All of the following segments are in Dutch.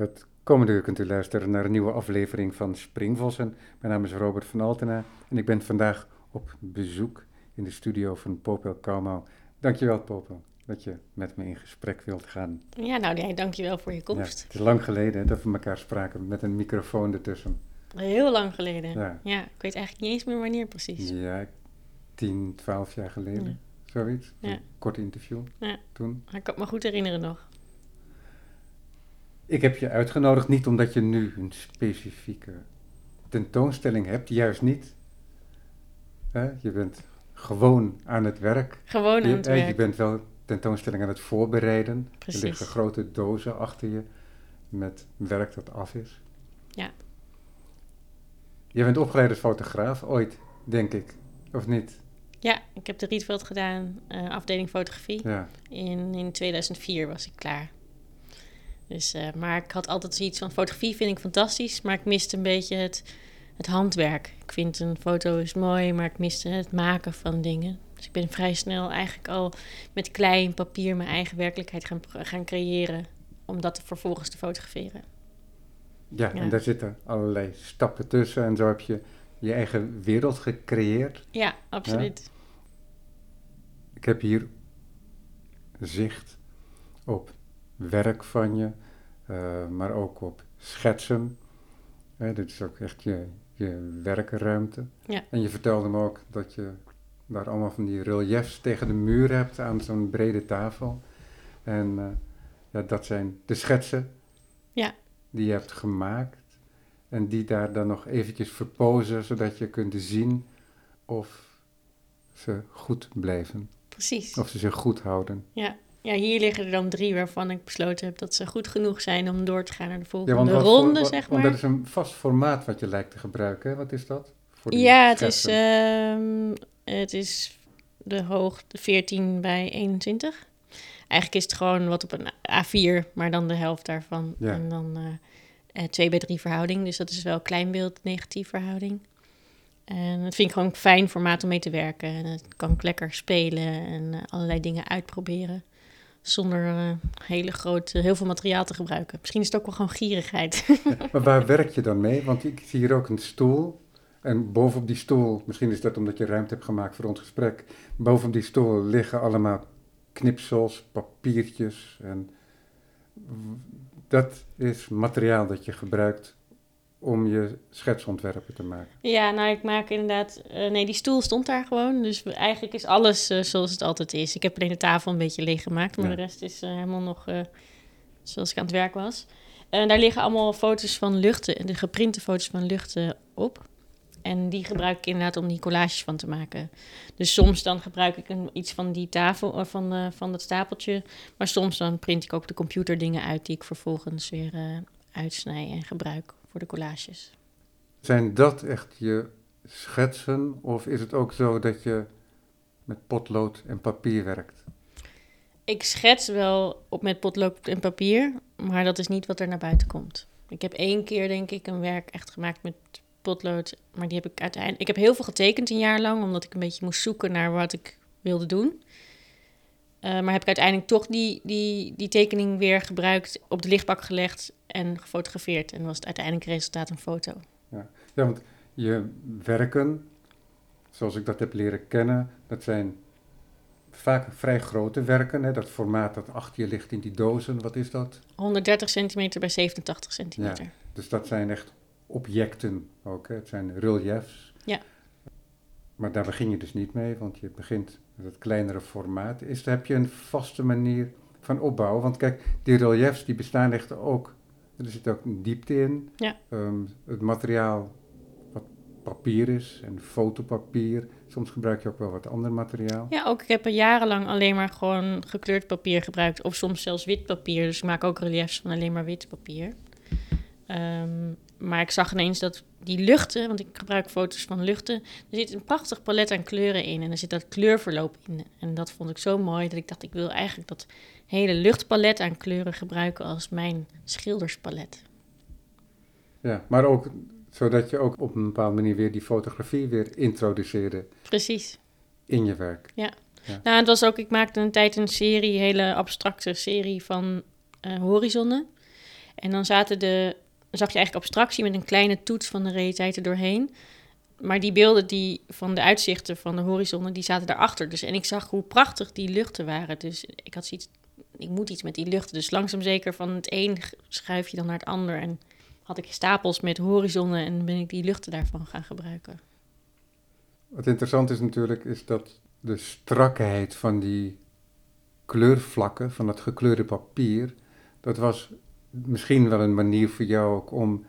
Het komende uur kunt u luisteren naar een nieuwe aflevering van Springvossen. Mijn naam is Robert van Altena en ik ben vandaag op bezoek in de studio van Popel Kaumau. Dankjewel Popel dat je met me in gesprek wilt gaan. Ja, nou nee, dankjewel voor je Ja, komst. het is lang geleden dat we elkaar spraken met een microfoon ertussen. Heel lang geleden. Ja. Ja. ik weet eigenlijk niet eens meer wanneer precies. Ja, 10, 12 jaar geleden, Ja. zoiets. Een kort interview Ja. toen. Ik kan me goed herinneren nog. Ik heb je uitgenodigd niet omdat je nu een specifieke tentoonstelling hebt, juist niet. Hè? Je bent gewoon aan het werk. Gewoon aan Je, het je werk. bent wel tentoonstelling aan het voorbereiden. Precies. Er liggen grote dozen achter je met werk dat af is. Ja. Je bent opgeleid als fotograaf, ooit, denk ik, of niet? Ja, ik heb de Rietveld gedaan, eh, afdeling fotografie. Ja. In, in 2004 was ik klaar. Dus, eh, maar ik had altijd zoiets van fotografie vind ik fantastisch, maar ik miste een beetje het, het handwerk. Ik vind een foto is mooi, maar ik miste het maken van dingen. Dus ik ben vrij snel eigenlijk al met klei en papier mijn eigen werkelijkheid gaan, gaan creëren. Om dat vervolgens te fotograferen. Ja, Ja. en daar zitten allerlei stappen tussen en zo heb je je eigen wereld gecreëerd. Ja, absoluut. Ik heb hier zicht op werk van je, eh, maar ook op schetsen. Hè, dit is ook echt je, je werkruimte. Ja. En je vertelde me ook dat je daar allemaal van die reliefs tegen de muur hebt aan zo'n brede tafel. En eh, ja, dat zijn de schetsen Ja. die je hebt gemaakt. En die daar dan nog eventjes verpozen, zodat je kunt zien of ze goed blijven. Precies. Of ze zich goed houden. Ja. Ja, hier liggen er dan drie waarvan ik besloten heb dat ze goed genoeg zijn om door te gaan naar de Ja, volgende ronde, voor- zeg Want maar. dat is een vast formaat wat je lijkt te gebruiken. hè? Wat is dat? Voor die Ja, het is, ehm, het is de hoogte 14 bij 21. Eigenlijk is het gewoon wat op een A4, maar dan de helft daarvan. Ja. En dan eh, eh, 2 bij 3 verhouding. Dus dat is wel kleinbeeld negatief verhouding. En dat vind ik gewoon een fijn formaat om mee te werken. En het kan ik lekker spelen en eh, allerlei dingen uitproberen. Zonder eh, hele grote, heel veel materiaal te gebruiken. Misschien is het ook wel gewoon gierigheid. Maar waar werk je dan mee? Want ik zie hier ook een stoel. En bovenop die stoel, misschien is dat omdat je ruimte hebt gemaakt voor ons gesprek. Bovenop die stoel liggen allemaal knipsels, papiertjes. En dat is materiaal dat je gebruikt om je schetsontwerpen te maken. Ja, nou, ik maak inderdaad... eh, nee, die stoel stond daar gewoon. Dus eigenlijk is alles eh, zoals het altijd is. Ik heb alleen de tafel een beetje leeg gemaakt. Maar Ja. de rest is eh, helemaal nog zoals ik aan het werk was. En daar liggen allemaal foto's van luchten. De geprinte foto's van luchten op. En die gebruik ik inderdaad om die collages van te maken. Dus soms dan gebruik ik een, iets van die tafel, van, van dat stapeltje. Maar soms dan print ik ook de computer dingen uit... die ik vervolgens weer uitsnij en gebruik voor de collages. Zijn dat echt je schetsen? Of is het ook zo dat je met potlood en papier werkt? Ik schets wel op met potlood en papier, maar dat is niet wat er naar buiten komt. Ik heb één keer, denk ik, een werk echt gemaakt met potlood, maar die heb ik uiteindelijk... Ik heb heel veel getekend een jaar lang, omdat ik een beetje moest zoeken naar wat ik wilde doen. Eh, maar heb ik uiteindelijk toch die, die, die tekening weer gebruikt, op de lichtbak gelegd en gefotografeerd. En was het uiteindelijk resultaat een foto. Ja, want je werken, zoals ik dat heb leren kennen, dat zijn vaak vrij grote werken. Hè? Dat formaat dat achter je ligt in die dozen, wat is dat? 130 centimeter bij 87 centimeter. Dus dat zijn echt objecten ook. Hè? Het zijn reliefs. Ja. Maar daar begin je dus niet mee, want je begint met het kleinere formaat. Is, heb je een vaste manier van opbouwen? Want kijk, die reliefs die bestaan echt ook, er zit ook een diepte in. Ja. Ehm, het materiaal wat papier is en fotopapier. Soms gebruik je ook wel wat ander materiaal. Ja, ook ik heb er jarenlang alleen maar gewoon gekleurd papier gebruikt. Of soms zelfs wit papier. Dus ik maak ook reliefs van alleen maar wit papier. Ehm, maar ik zag ineens dat die luchten, want ik gebruik foto's van luchten. Er zit een prachtig palet aan kleuren in. En er zit dat kleurverloop in. En dat vond ik zo mooi dat ik dacht, ik wil eigenlijk dat hele luchtpalet aan kleuren gebruiken als mijn schilderspalet. Ja, maar ook zodat je ook op een bepaalde manier weer die fotografie weer introduceerde Precies. in je werk. Nou, het was ook, ik maakte een tijd een serie, een hele abstracte serie van eh, horizonnen. En dan zaten de, zag je eigenlijk abstractie met een kleine toets van de realiteit er doorheen. Maar die beelden die van de uitzichten van de horizonnen, die zaten daarachter. Dus, en ik zag hoe prachtig die luchten waren. Dus ik had zoiets, ik moet iets met die luchten. Dus langzaam zeker van het een schuif je dan naar het ander. En had ik stapels met horizonnen en ben ik die luchten daarvan gaan gebruiken. Wat interessant is natuurlijk, is dat de strakheid van die kleurvlakken, van dat gekleurde papier, dat was misschien wel een manier voor jou ook om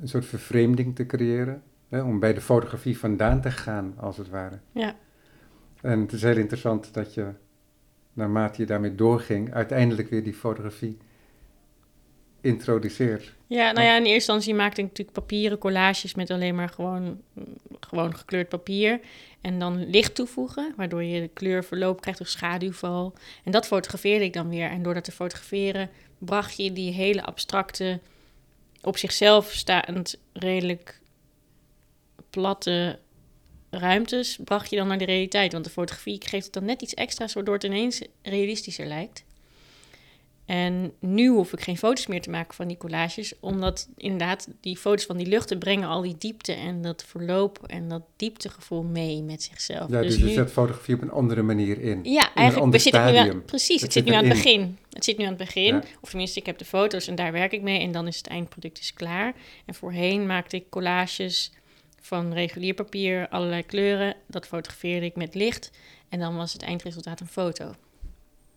een soort vervreemding te creëren. Hè, om bij de fotografie vandaan te gaan, als het ware. Ja. En het is heel interessant dat je, naarmate je daarmee doorging, uiteindelijk weer die fotografie introduceert. Ja, nou ja, in eerste instantie maakte ik natuurlijk papieren collages met alleen maar gewoon, gewoon gekleurd papier. En dan licht toevoegen, waardoor je de kleurverloop krijgt of schaduwval. En dat fotografeerde ik dan weer. En door dat te fotograferen bracht je die hele abstracte, op zichzelf staand redelijk platte ruimtes, bracht je dan naar de realiteit. Want de fotografie geeft het dan net iets extra's, waardoor het ineens realistischer lijkt. En nu hoef ik geen foto's meer te maken van die collages, omdat inderdaad die foto's van die luchten brengen al die diepte en dat verloop en dat dieptegevoel mee met zichzelf. Ja, dus, dus je zet fotografie op een andere manier in. Ja, eigenlijk we zitten nu aan, precies, het, zit, nu aan het begin. Het zit nu aan het begin, of tenminste ik heb de foto's en daar werk ik mee en dan is het eindproduct is klaar. En voorheen maakte ik collages van regulier papier, allerlei kleuren, dat fotografeerde ik met licht en dan was het eindresultaat een foto.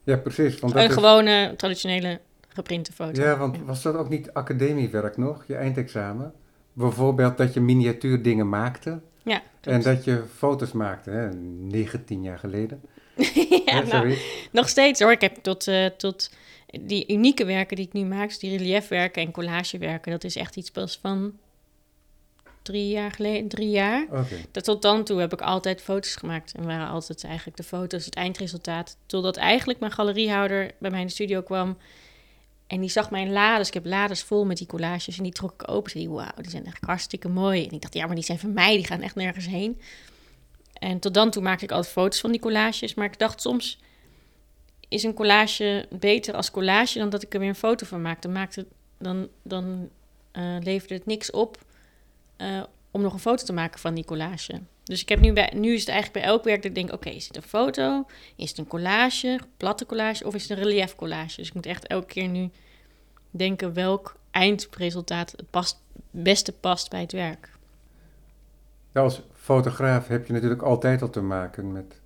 Ja, precies. Want dat een gewone, traditionele geprinte foto. Ja, want was dat ook niet academiewerk nog, je eindexamen? Bijvoorbeeld dat je miniatuurdingen maakte. Ja. En dat je foto's maakte, hè, 19 jaar geleden. ja, nou, nog steeds hoor. Ik heb tot, uh, tot die unieke werken die ik nu maak, dus die reliefwerken en collagewerken, dat is echt iets pas van drie jaar geleden, drie jaar. Dat tot dan toe heb ik altijd foto's gemaakt. En waren altijd eigenlijk de foto's het eindresultaat. Totdat eigenlijk mijn galeriehouder bij mij in de studio kwam. En die zag mijn lades. Ik heb lades vol met die collages. En die trok ik open. En zei, wauw, die zijn eigenlijk hartstikke mooi. En ik dacht, ja, maar die zijn van mij. Die gaan echt nergens heen. En tot dan toe maakte ik altijd foto's van die collages. Maar ik dacht soms is een collage beter als collage dan dat ik er weer een foto van maak. Dan, maakte, dan, dan uh, leverde het niks op uh, om nog een foto te maken van die collage. Dus ik heb nu, bij, nu is het eigenlijk bij elk werk dat ik denk, oké, is het een foto? Is het een collage, platte collage of is het een relief collage? Dus ik moet echt elke keer nu denken welk eindresultaat het past, beste past bij het werk. Ja, als fotograaf heb je natuurlijk altijd al te maken met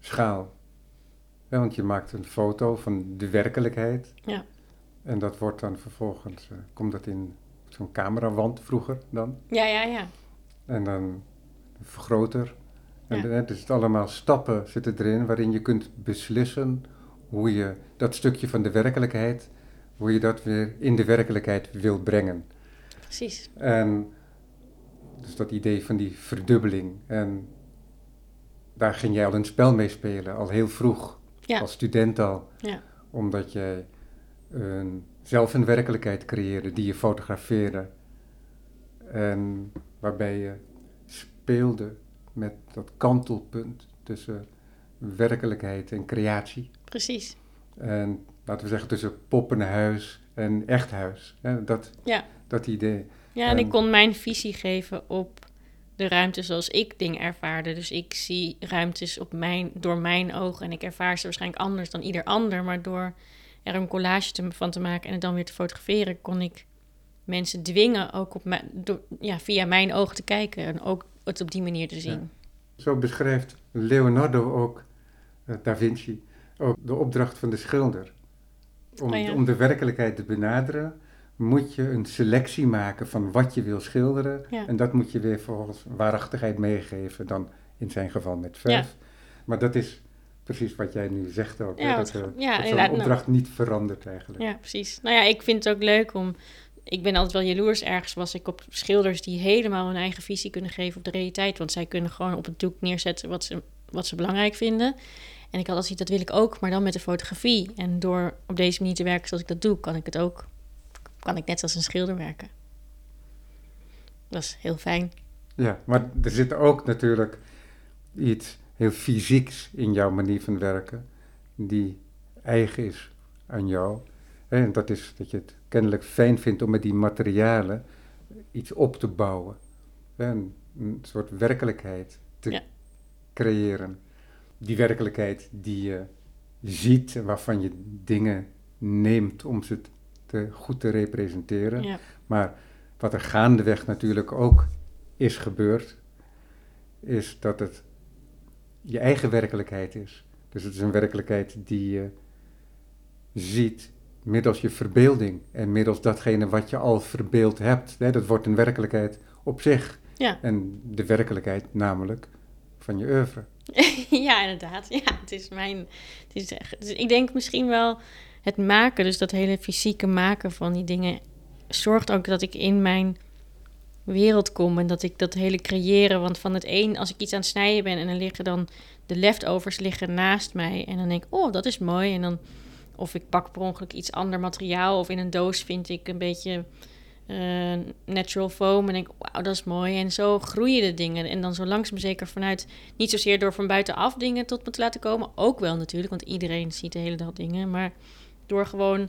schaal. Ja, want je maakt een foto van de werkelijkheid. Ja. En dat wordt dan vervolgens, uh, komt dat in zo'n camerawand vroeger dan. Ja, ja, ja. En dan vergroter. En ja. dus het allemaal stappen zitten erin waarin je kunt beslissen hoe je dat stukje van de werkelijkheid, hoe je dat weer in de werkelijkheid wil brengen. Precies. En dus dat idee van die verdubbeling. En daar ging jij al een spel mee spelen, al heel vroeg. Ja. Als student al. Ja. Omdat jij een zelf een werkelijkheid creëren die je fotografeerde. En waarbij je speelde met dat kantelpunt tussen werkelijkheid en creatie. Precies. En laten we zeggen tussen poppenhuis en echt huis. Hè? Dat, ja. dat idee. Ja, en, ik kon mijn visie geven op de ruimte zoals ik dingen ervaarde. Dus ik zie ruimtes op mijn, door mijn ogen en ik ervaar ze waarschijnlijk anders dan ieder ander, maar door er een collage te, van te maken en het dan weer te fotograferen, kon ik mensen dwingen ook op mijn, door, ja, via mijn ogen te kijken en ook het op die manier te zien. Zo beschrijft Leonardo ook, uh, Da Vinci, ook de opdracht van de schilder. Om, oh om de werkelijkheid te benaderen, moet je een selectie maken van wat je wil schilderen. En dat moet je weer volgens waarachtigheid meegeven, dan in zijn geval met verf. Maar dat is precies wat jij nu zegt ook. Ja, dat, uh, ja, dat zo'n nou- opdracht niet verandert eigenlijk. Ja, precies. Nou ja, ik vind het ook leuk om... Ik ben altijd wel jaloers ergens was ik op schilders die helemaal hun eigen visie kunnen geven op de realiteit. Want zij kunnen gewoon op het doek neerzetten wat ze, wat ze belangrijk vinden. En ik had als iets, dat wil ik ook, maar dan met de fotografie. En door op deze manier te werken zoals ik dat doe, kan ik het ook. Kan ik net als een schilder werken. Dat is heel fijn. Ja, maar er zit ook natuurlijk iets heel fysieks in jouw manier van werken, die eigen is aan jou. En dat is dat je het kennelijk fijn vindt om met die materialen iets op te bouwen. Een, een soort werkelijkheid te Ja. creëren. Die werkelijkheid die je ziet waarvan je dingen neemt om ze te, goed te representeren. Ja. Maar wat er gaandeweg natuurlijk ook is gebeurd, is dat het je eigen werkelijkheid is. Dus het is een werkelijkheid die je ziet middels je verbeelding en middels datgene wat je al verbeeld hebt. Hè, dat wordt een werkelijkheid op zich. Ja. En de werkelijkheid namelijk van je oeuvre. ja, inderdaad. Ja, het is mijn. Het is echt, dus ik denk misschien wel het maken, dus dat hele fysieke maken van die dingen, zorgt ook dat ik in mijn wereld kom en dat ik dat hele creëren. Want van het een, als ik iets aan het snijden ben en dan liggen dan de leftovers liggen naast mij en dan denk ik, oh, dat is mooi. En dan, of ik pak per ongeluk iets ander materiaal of in een doos vind ik een beetje eh, natural foam en denk, wauw, dat is mooi. En zo groeien de dingen. En dan zo langzaam zeker vanuit niet zozeer door van buitenaf dingen tot me te laten komen. Ook wel natuurlijk, want iedereen ziet de hele dag dingen. Maar door gewoon,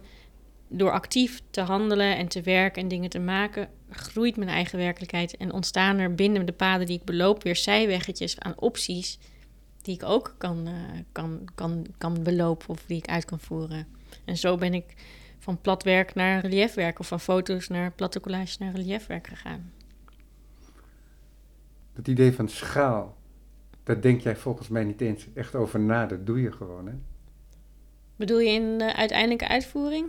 door actief te handelen en te werken en dingen te maken, groeit mijn eigen werkelijkheid. En ontstaan er binnen de paden die ik beloop weer zijweggetjes aan opties die ik ook kan, eh, kan, kan, kan belopen of die ik uit kan voeren. En zo ben ik van platwerk naar reliefwerk of van foto's naar platte collages naar reliefwerk gegaan. Dat idee van schaal, daar denk jij volgens mij niet eens echt over na. Dat doe je gewoon, hè? Bedoel je in de uiteindelijke uitvoering?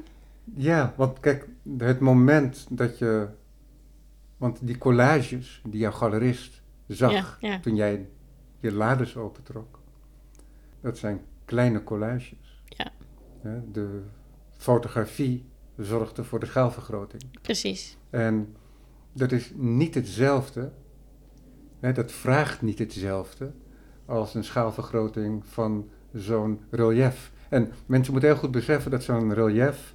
Ja, want kijk, het moment dat je. Want die collages die jouw galerist zag Ja, ja. toen jij je lades opentrok, dat zijn kleine collages. Ja. De fotografie zorgde voor de schaalvergroting. Precies. En dat is niet hetzelfde, hè, dat vraagt niet hetzelfde als een schaalvergroting van zo'n relief. En mensen moeten heel goed beseffen dat zo'n relief,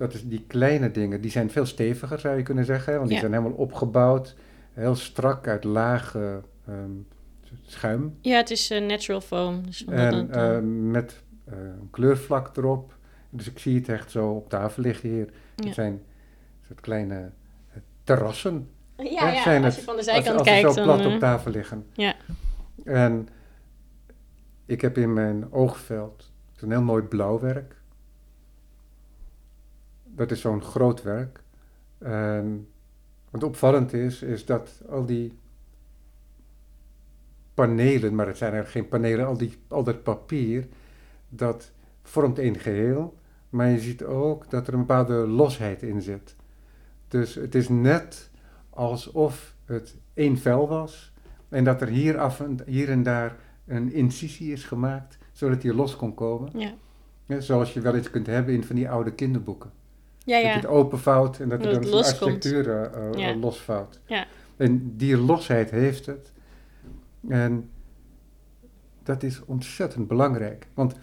dat is die kleine dingen, die zijn veel steviger zou je kunnen zeggen, want die Ja. zijn helemaal opgebouwd, heel strak uit lage ehm, schuim. Ja, het is eh, natural foam. Dus En eh, eh, met eh, een kleurvlak erop. Dus ik zie het echt zo op tafel liggen hier. Ja. Het zijn soort kleine terrassen. ja, hè, ja, zijn als het. je van de Als, zijkant als ze kijkt, zo dan... plat op tafel liggen. ja. En ik heb in mijn oogveld een heel mooi blauwwerk. Dat is zo'n groot werk. En wat opvallend is, is dat al die panelen, maar het zijn er geen panelen, al, die, al dat papier, dat vormt één geheel. Maar je ziet ook dat er een bepaalde losheid in zit. Dus het is net alsof het één vel was en dat er hier, af en, hier en daar een incisie is gemaakt, zodat die los kon komen. Ja. Ja, zoals je wel eens kunt hebben in van die oude kinderboeken. Ja, Dat je ja. het openvouwt en dat er Dat dan zo'n loskomt. architectuur Ja. losvouwt. Ja. En die losheid heeft het. En dat is ontzettend belangrijk. Want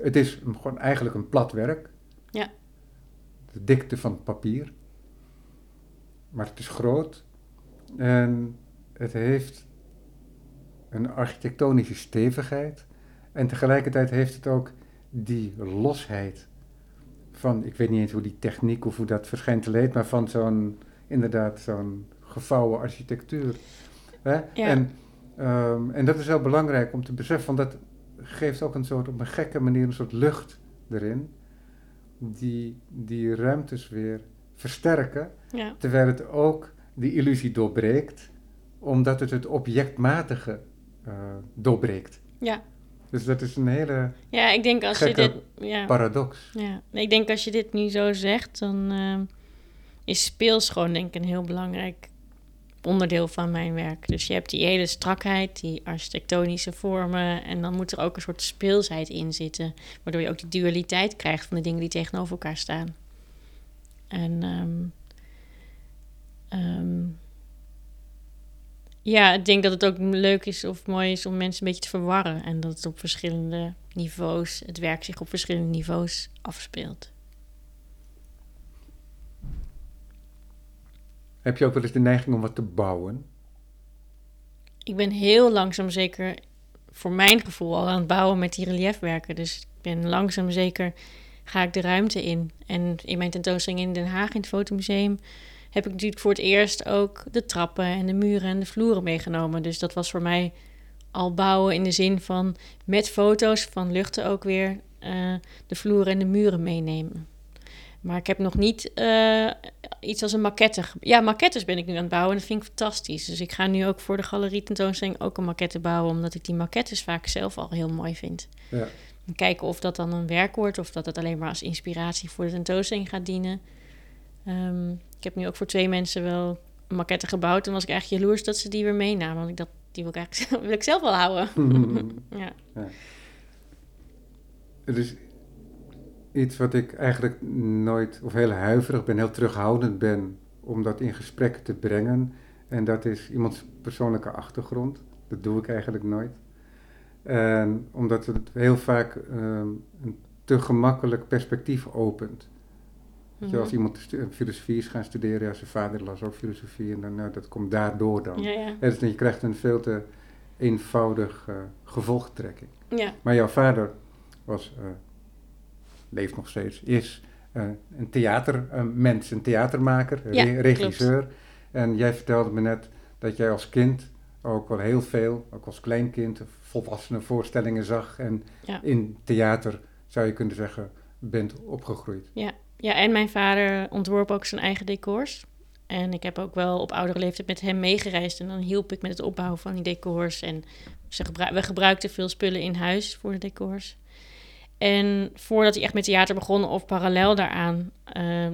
het is gewoon eigenlijk een plat werk. Ja. De dikte van het papier. Maar het is groot. En het heeft een architectonische stevigheid. En tegelijkertijd heeft het ook die losheid van, ik weet niet eens hoe die techniek of hoe dat verschijnt te leed, maar van zo'n, inderdaad, zo'n gevouwen architectuur. Hè? Ja. En, ehm, en dat is heel belangrijk om te beseffen, want dat geeft ook een soort, op een gekke manier een soort lucht erin, die die ruimtes weer versterken, ja. terwijl het ook die illusie doorbreekt, omdat het het objectmatige eh, doorbreekt. Ja. Dus dat is een hele Ja, ik denk als je dit... Ja. paradox. Ja, ik denk als je dit nu zo zegt, dan ehm, is speels gewoon denk ik een heel belangrijk onderdeel van mijn werk. Dus je hebt die hele strakheid, die architectonische vormen en dan moet er ook een soort speelsheid in zitten, waardoor je ook die dualiteit krijgt van de dingen die tegenover elkaar staan. En ehm, ehm, ja, ik denk dat het ook leuk is of mooi is om mensen een beetje te verwarren en dat het op verschillende niveaus, het werk zich op verschillende niveaus afspeelt. Heb je ook wel eens de neiging om wat te bouwen? Ik ben heel langzaam zeker, voor mijn gevoel, al aan het bouwen met die reliefwerken. Dus ik ben langzaam zeker ga ik de ruimte in. En in mijn tentoonstelling in Den Haag in het Fotomuseum heb ik natuurlijk voor het eerst ook de trappen en de muren en de vloeren meegenomen. Dus dat was voor mij al bouwen in de zin van met foto's van luchten ook weer uh, de vloeren en de muren meenemen. Maar ik heb nog niet uh, iets als een maquette. Ja, maquettes ben ik nu aan het bouwen en dat vind ik fantastisch. Dus ik ga nu ook voor de galerie tentoonstelling ook een maquette bouwen, omdat ik die maquettes vaak zelf al heel mooi vind. Ja. En kijken of dat dan een werk wordt of dat het alleen maar als inspiratie voor de tentoonstelling gaat dienen. Um, ik heb nu ook voor twee mensen wel een maquette gebouwd. En was ik eigenlijk jaloers dat ze die weer meenamen. Want ik dacht, die wil ik eigenlijk wil ik zelf wel houden. ja. ja. Het is iets wat ik eigenlijk nooit, of heel huiverig ben, heel terughoudend ben om dat in gesprek te brengen. En dat is iemands persoonlijke achtergrond. Dat doe ik eigenlijk nooit. En omdat het heel vaak ehm, een te gemakkelijk perspectief opent. Mm als iemand filosofie is gaan studeren, ja, zijn vader las ook filosofie en dan, nou, dat komt daardoor dan. Ja, ja. Dus je krijgt een veel te eenvoudig uh, gevolgtrekking. Ja. Maar jouw vader was, uh, leeft nog steeds, is uh, een theatermens, een theatermaker, ja, regisseur. En jij vertelde me net dat jij als kind ook wel heel veel, ook als kleinkind, volwassene voorstellingen zag en in theater, zou je kunnen zeggen, bent opgegroeid. Ja. Ja, en mijn vader ontworp ook zijn eigen decors. En ik heb ook wel op oudere leeftijd met hem meegereisd. En dan hielp ik met het opbouwen van die decors. En we gebruikten veel spullen in huis voor de decors. En voordat hij echt met theater begon, of parallel daaraan, ehm,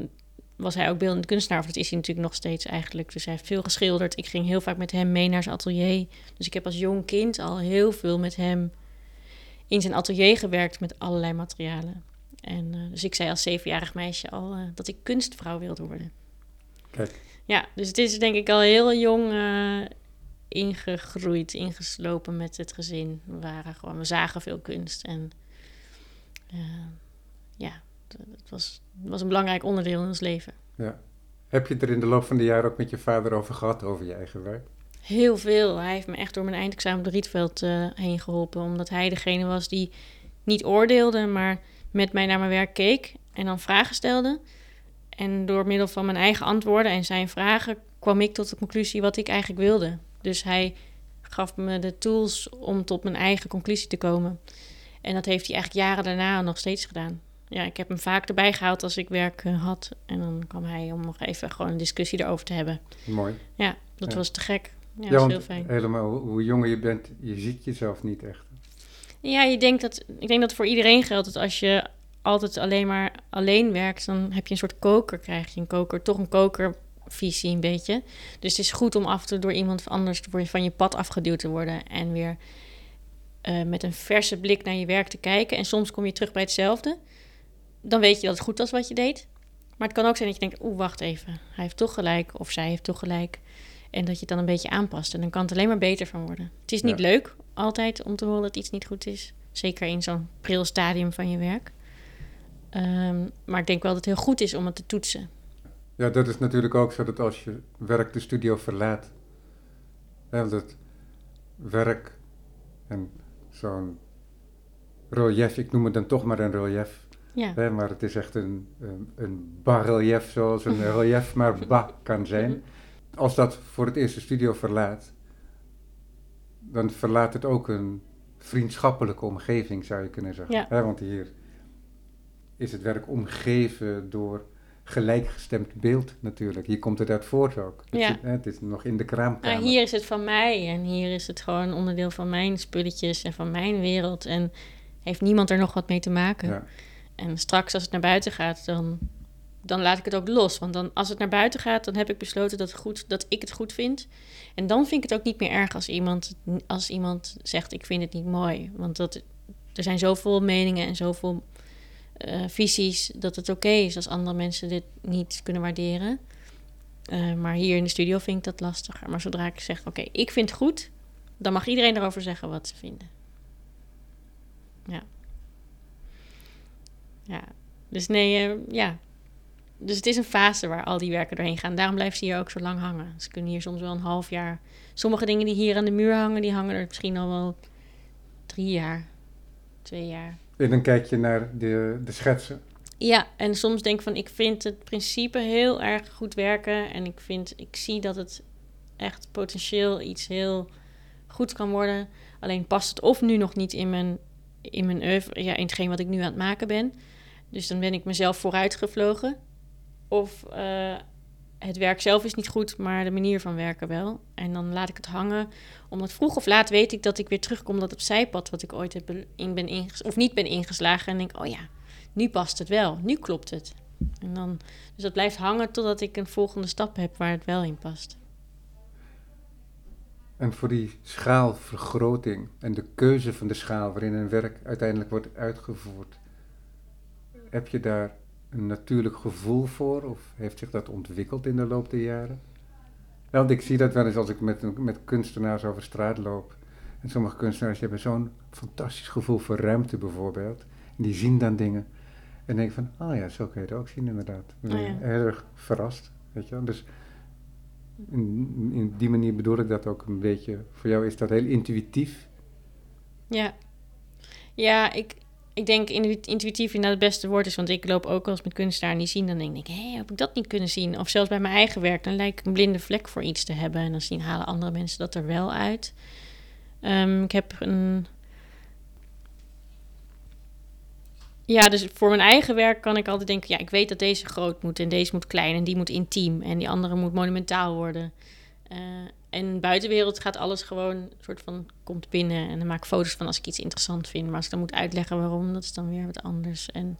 was hij ook beeldend kunstenaar. Of dat is hij natuurlijk nog steeds eigenlijk. Dus hij heeft veel geschilderd. Ik ging heel vaak met hem mee naar zijn atelier. Dus ik heb als jong kind al heel veel met hem in zijn atelier gewerkt met allerlei materialen. En, uh, dus ik zei als zevenjarig meisje al uh, dat ik kunstvrouw wilde worden. Kijk. Ja, dus het is denk ik al heel jong uh, ingegroeid, ingeslopen met het gezin. We, waren gewoon, we zagen veel kunst. En ja, het was, het was een belangrijk onderdeel in ons leven. Ja. Heb je het er in de loop van de jaren ook met je vader over gehad, over je eigen werk? Heel veel. Hij heeft me echt door mijn eindexamen op de Rietveld heen geholpen. Omdat hij degene was die niet oordeelde, maar met mij naar mijn werk keek en dan vragen stelde. En door middel van mijn eigen antwoorden en zijn vragen kwam ik tot de conclusie wat ik eigenlijk wilde. Dus hij gaf me de tools om tot mijn eigen conclusie te komen. En dat heeft hij eigenlijk jaren daarna nog steeds gedaan. Ja, ik heb hem vaak erbij gehaald als ik werk eh, had. En dan kwam hij om nog even gewoon een discussie erover te hebben. Mooi. Ja, dat was te gek. Ja, was heel fijn. Helemaal, hoe jonger je bent, je ziet jezelf niet echt. Ja, je denkt dat, ik denk dat voor iedereen geldt dat als je altijd alleen maar alleen werkt, dan heb je een soort koker, krijg je een koker, toch een kokervisie een beetje. Dus het is goed om af en toe door iemand anders van je pad afgeduwd te worden en weer uh, met een verse blik naar je werk te kijken. En soms kom je terug bij hetzelfde. Dan weet je dat het goed was wat je deed. Maar het kan ook zijn dat je denkt, oeh, wacht even, hij heeft toch gelijk of zij heeft toch gelijk. En dat je het dan een beetje aanpast. En dan kan het alleen maar beter van worden. Het is niet leuk altijd om te horen dat iets niet goed is. Zeker in zo'n pril stadium van je werk. Um, maar ik denk wel dat het heel goed is om het te toetsen. Ja, dat is natuurlijk ook zo dat als je werk de studio verlaat, hè, dat werk en zo'n relief, ik noem het dan toch maar een relief, ja. hè, maar het is echt een, een, een bas-relief zoals een relief maar ba kan zijn. Mhm. Als dat voor het eerst de studio verlaat, dan verlaat het ook een vriendschappelijke omgeving, zou je kunnen zeggen. Ja. want hier is het werk omgeven door gelijkgestemd beeld natuurlijk. Hier komt het uit voort ook. Ja. Het, het, is nog in de kraamkamer. hier is het van mij en hier is het gewoon onderdeel van mijn spulletjes en van mijn wereld. En heeft niemand er nog wat mee te maken. Ja. En straks als het naar buiten gaat, dan dan laat ik het ook los. Want dan, als het naar buiten gaat, dan heb ik besloten dat, goed, dat ik het goed vind. En dan vind ik het ook niet meer erg als iemand, als iemand zegt: Ik vind het niet mooi. Want dat, er zijn zoveel meningen en zoveel uh, visies dat het oké is als andere mensen dit niet kunnen waarderen. Uh, maar hier in de studio vind ik dat lastiger. Maar zodra ik zeg: Oké, ik vind het goed, dan mag iedereen erover zeggen wat ze vinden. Ja. Ja. Dus nee, uh, ja, dus het is een fase waar al die werken doorheen gaan. Daarom blijft ze hier ook zo lang hangen. Ze kunnen hier soms wel een half jaar. Sommige dingen die hier aan de muur hangen, die hangen er misschien al wel drie jaar, twee jaar. En dan kijk je naar de, de schetsen. Ja, en soms denk ik van, ik vind het principe heel erg goed werken. En ik, vind, ik zie dat het echt potentieel iets heel goed kan worden. Alleen past het of nu nog niet in mijn, in mijn oeuvre, ja, in hetgeen wat ik nu aan het maken ben. Dus dan ben ik mezelf vooruit gevlogen. Of uh, het werk zelf is niet goed, maar de manier van werken wel. En dan laat ik het hangen. Omdat vroeg of laat weet ik dat ik weer terugkom dat op zijpad wat ik ooit heb in ben inges of niet ben ingeslagen. En denk, oh ja, nu past het wel. Nu klopt het. En dan, dus dat blijft hangen totdat ik een volgende stap heb waar het wel in past. En voor die schaalvergroting en de keuze van de schaal waarin een werk uiteindelijk wordt uitgevoerd, heb je daar een natuurlijk gevoel voor of heeft zich dat ontwikkeld in de loop der jaren? want ik zie dat wel eens als ik met, met kunstenaars over straat loop. En sommige kunstenaars hebben zo'n fantastisch gevoel voor ruimte bijvoorbeeld. En die zien dan dingen. En denk van, oh ja, zo kun je het ook zien inderdaad. Oh ja. Heel erg verrast, weet je wel. Dus in, in, die manier bedoel ik dat ook een beetje. Voor jou is dat heel intuïtief. Ja. Ja, ik, ik denk intuïtief inderdaad het beste woord is. Want ik loop ook eens met kunstenaar en die zien. Dan denk ik, hé, heb ik dat niet kunnen zien? Of zelfs bij mijn eigen werk. Dan lijkt ik een blinde vlek voor iets te hebben. En dan zien halen andere mensen dat er wel uit. Um, ik heb een... Ja, dus voor mijn eigen werk kan ik altijd denken... ja, ik weet dat deze groot moet en deze moet klein... en die moet intiem en die andere moet monumentaal worden. Uh, en buitenwereld gaat alles gewoon soort van komt binnen. En dan maak ik foto's van als ik iets interessant vind. Maar als ik dan moet uitleggen waarom, dat is dan weer wat anders. En,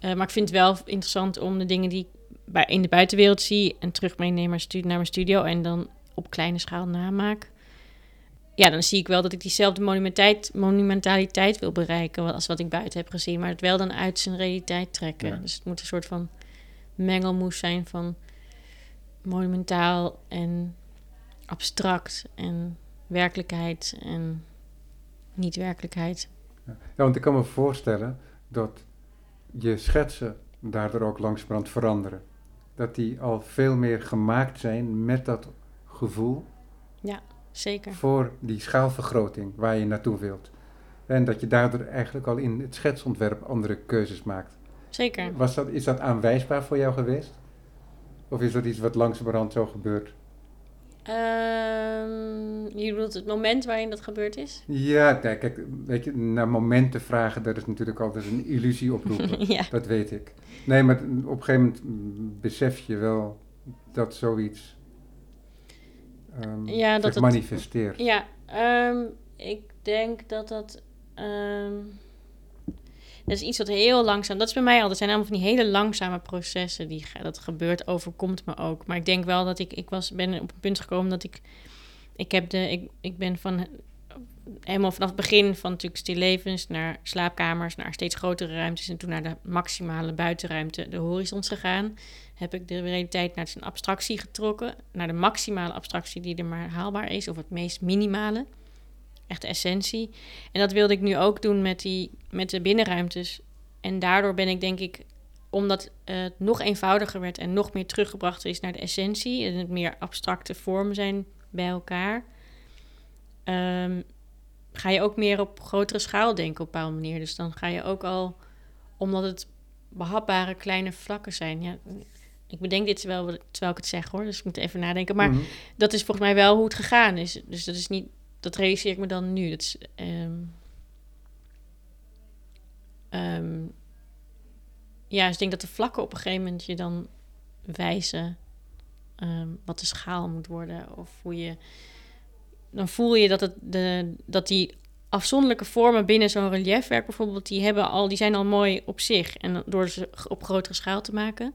uh, maar ik vind het wel interessant om de dingen die ik bij, in de buitenwereld zie en terug meeneem naar, naar mijn studio en dan op kleine schaal namaak. Ja, dan zie ik wel dat ik diezelfde monumentaliteit wil bereiken als wat ik buiten heb gezien. Maar het wel dan uit zijn realiteit trekken. Dus het moet een soort van mengelmoes zijn van monumentaal en abstract en werkelijkheid en niet-werkelijkheid. Ja, want ik kan me voorstellen dat je schetsen daardoor ook langzamerhand veranderen. Dat die al veel meer gemaakt zijn met dat gevoel. Ja, zeker. Voor die schaalvergroting waar je naartoe wilt. En dat je daardoor eigenlijk al in het schetsontwerp andere keuzes maakt. Zeker. Was dat, is dat aanwijsbaar voor jou geweest? Of is dat iets wat langzamerhand zo gebeurt? Um, je bedoelt het moment waarin dat gebeurd is? Ja, kijk, weet je, naar momenten vragen, dat is natuurlijk altijd een illusie oproepen. ja. Dat weet ik. Nee, maar op een gegeven moment besef je wel dat zoiets um, ja, dat het, manifesteert. Ja, um, ik denk dat dat... Dat is iets wat heel langzaam. Dat is bij mij altijd. zijn allemaal van die hele langzame processen die dat gebeurt, overkomt me ook. Maar ik denk wel dat ik, ik was, ben op een punt gekomen dat ik, ik heb de, ik, ik ben van helemaal vanaf het begin van natuurlijk stillevens naar slaapkamers, naar steeds grotere ruimtes en toen naar de maximale buitenruimte, de horizons gegaan. Heb ik de realiteit naar zijn abstractie getrokken, naar de maximale abstractie die er maar haalbaar is, of het meest minimale echt de essentie. En dat wilde ik nu ook doen met, die, met de binnenruimtes. En daardoor ben ik denk ik, omdat het nog eenvoudiger werd en nog meer teruggebracht is naar de essentie en het meer abstracte vormen zijn bij elkaar, um, ga je ook meer op grotere schaal denken op een bepaalde manier. Dus dan ga je ook al, omdat het behapbare kleine vlakken zijn. Ja, ik bedenk dit wel terwijl ik het zeg hoor, dus ik moet even nadenken. Maar mhm. dat is volgens mij wel hoe het gegaan is. Dus dat is niet dat realiseer ik me dan nu. Dat is, ehm, ehm, ja, dus ik denk dat de vlakken op een gegeven moment je dan wijzen ehm, wat de schaal moet worden. Of hoe je. Dan voel je dat, het de, dat die afzonderlijke vormen binnen zo'n reliefwerk bijvoorbeeld, die, hebben al, die zijn al mooi op zich. En door ze op grotere schaal te maken,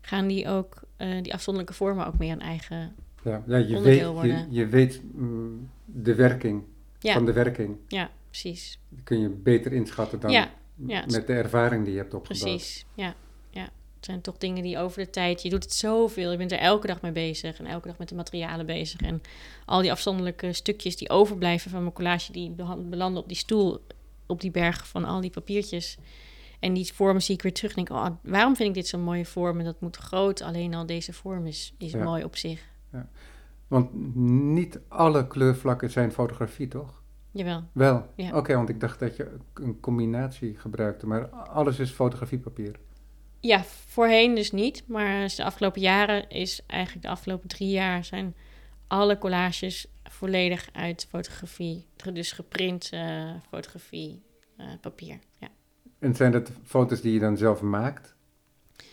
gaan die ook, uh, die afzonderlijke vormen ook meer een eigen ja, ja je, weet, je, je, weet mm, de werking van de werking. Ja, precies. Die kun je beter inschatten dan ja, met de ervaring die je hebt opgebouwd. Precies, ja. ja. Het zijn toch dingen die over de tijd... Je doet het zoveel. Je bent er elke dag mee bezig. En elke dag met de materialen bezig. En al die afzonderlijke stukjes die overblijven van mijn collage... die belanden op die stoel, op die berg van al die papiertjes... En die vormen zie ik weer terug. denk, oh, waarom vind ik dit zo'n mooie vorm? En dat moet groot. Alleen al deze vorm is, is mooi op zich. Ja. Want niet alle kleurvlakken zijn fotografie, toch? Jawel. Wel? Ja. Oké, want ik dacht dat je een combinatie gebruikte, maar alles is fotografiepapier. Ja, voorheen dus niet. Maar de afgelopen jaren is eigenlijk de afgelopen drie jaar zijn alle collages volledig uit fotografie. Dus geprint uh, fotografie, uh, papier. Ja. En zijn dat foto's die je dan zelf maakt?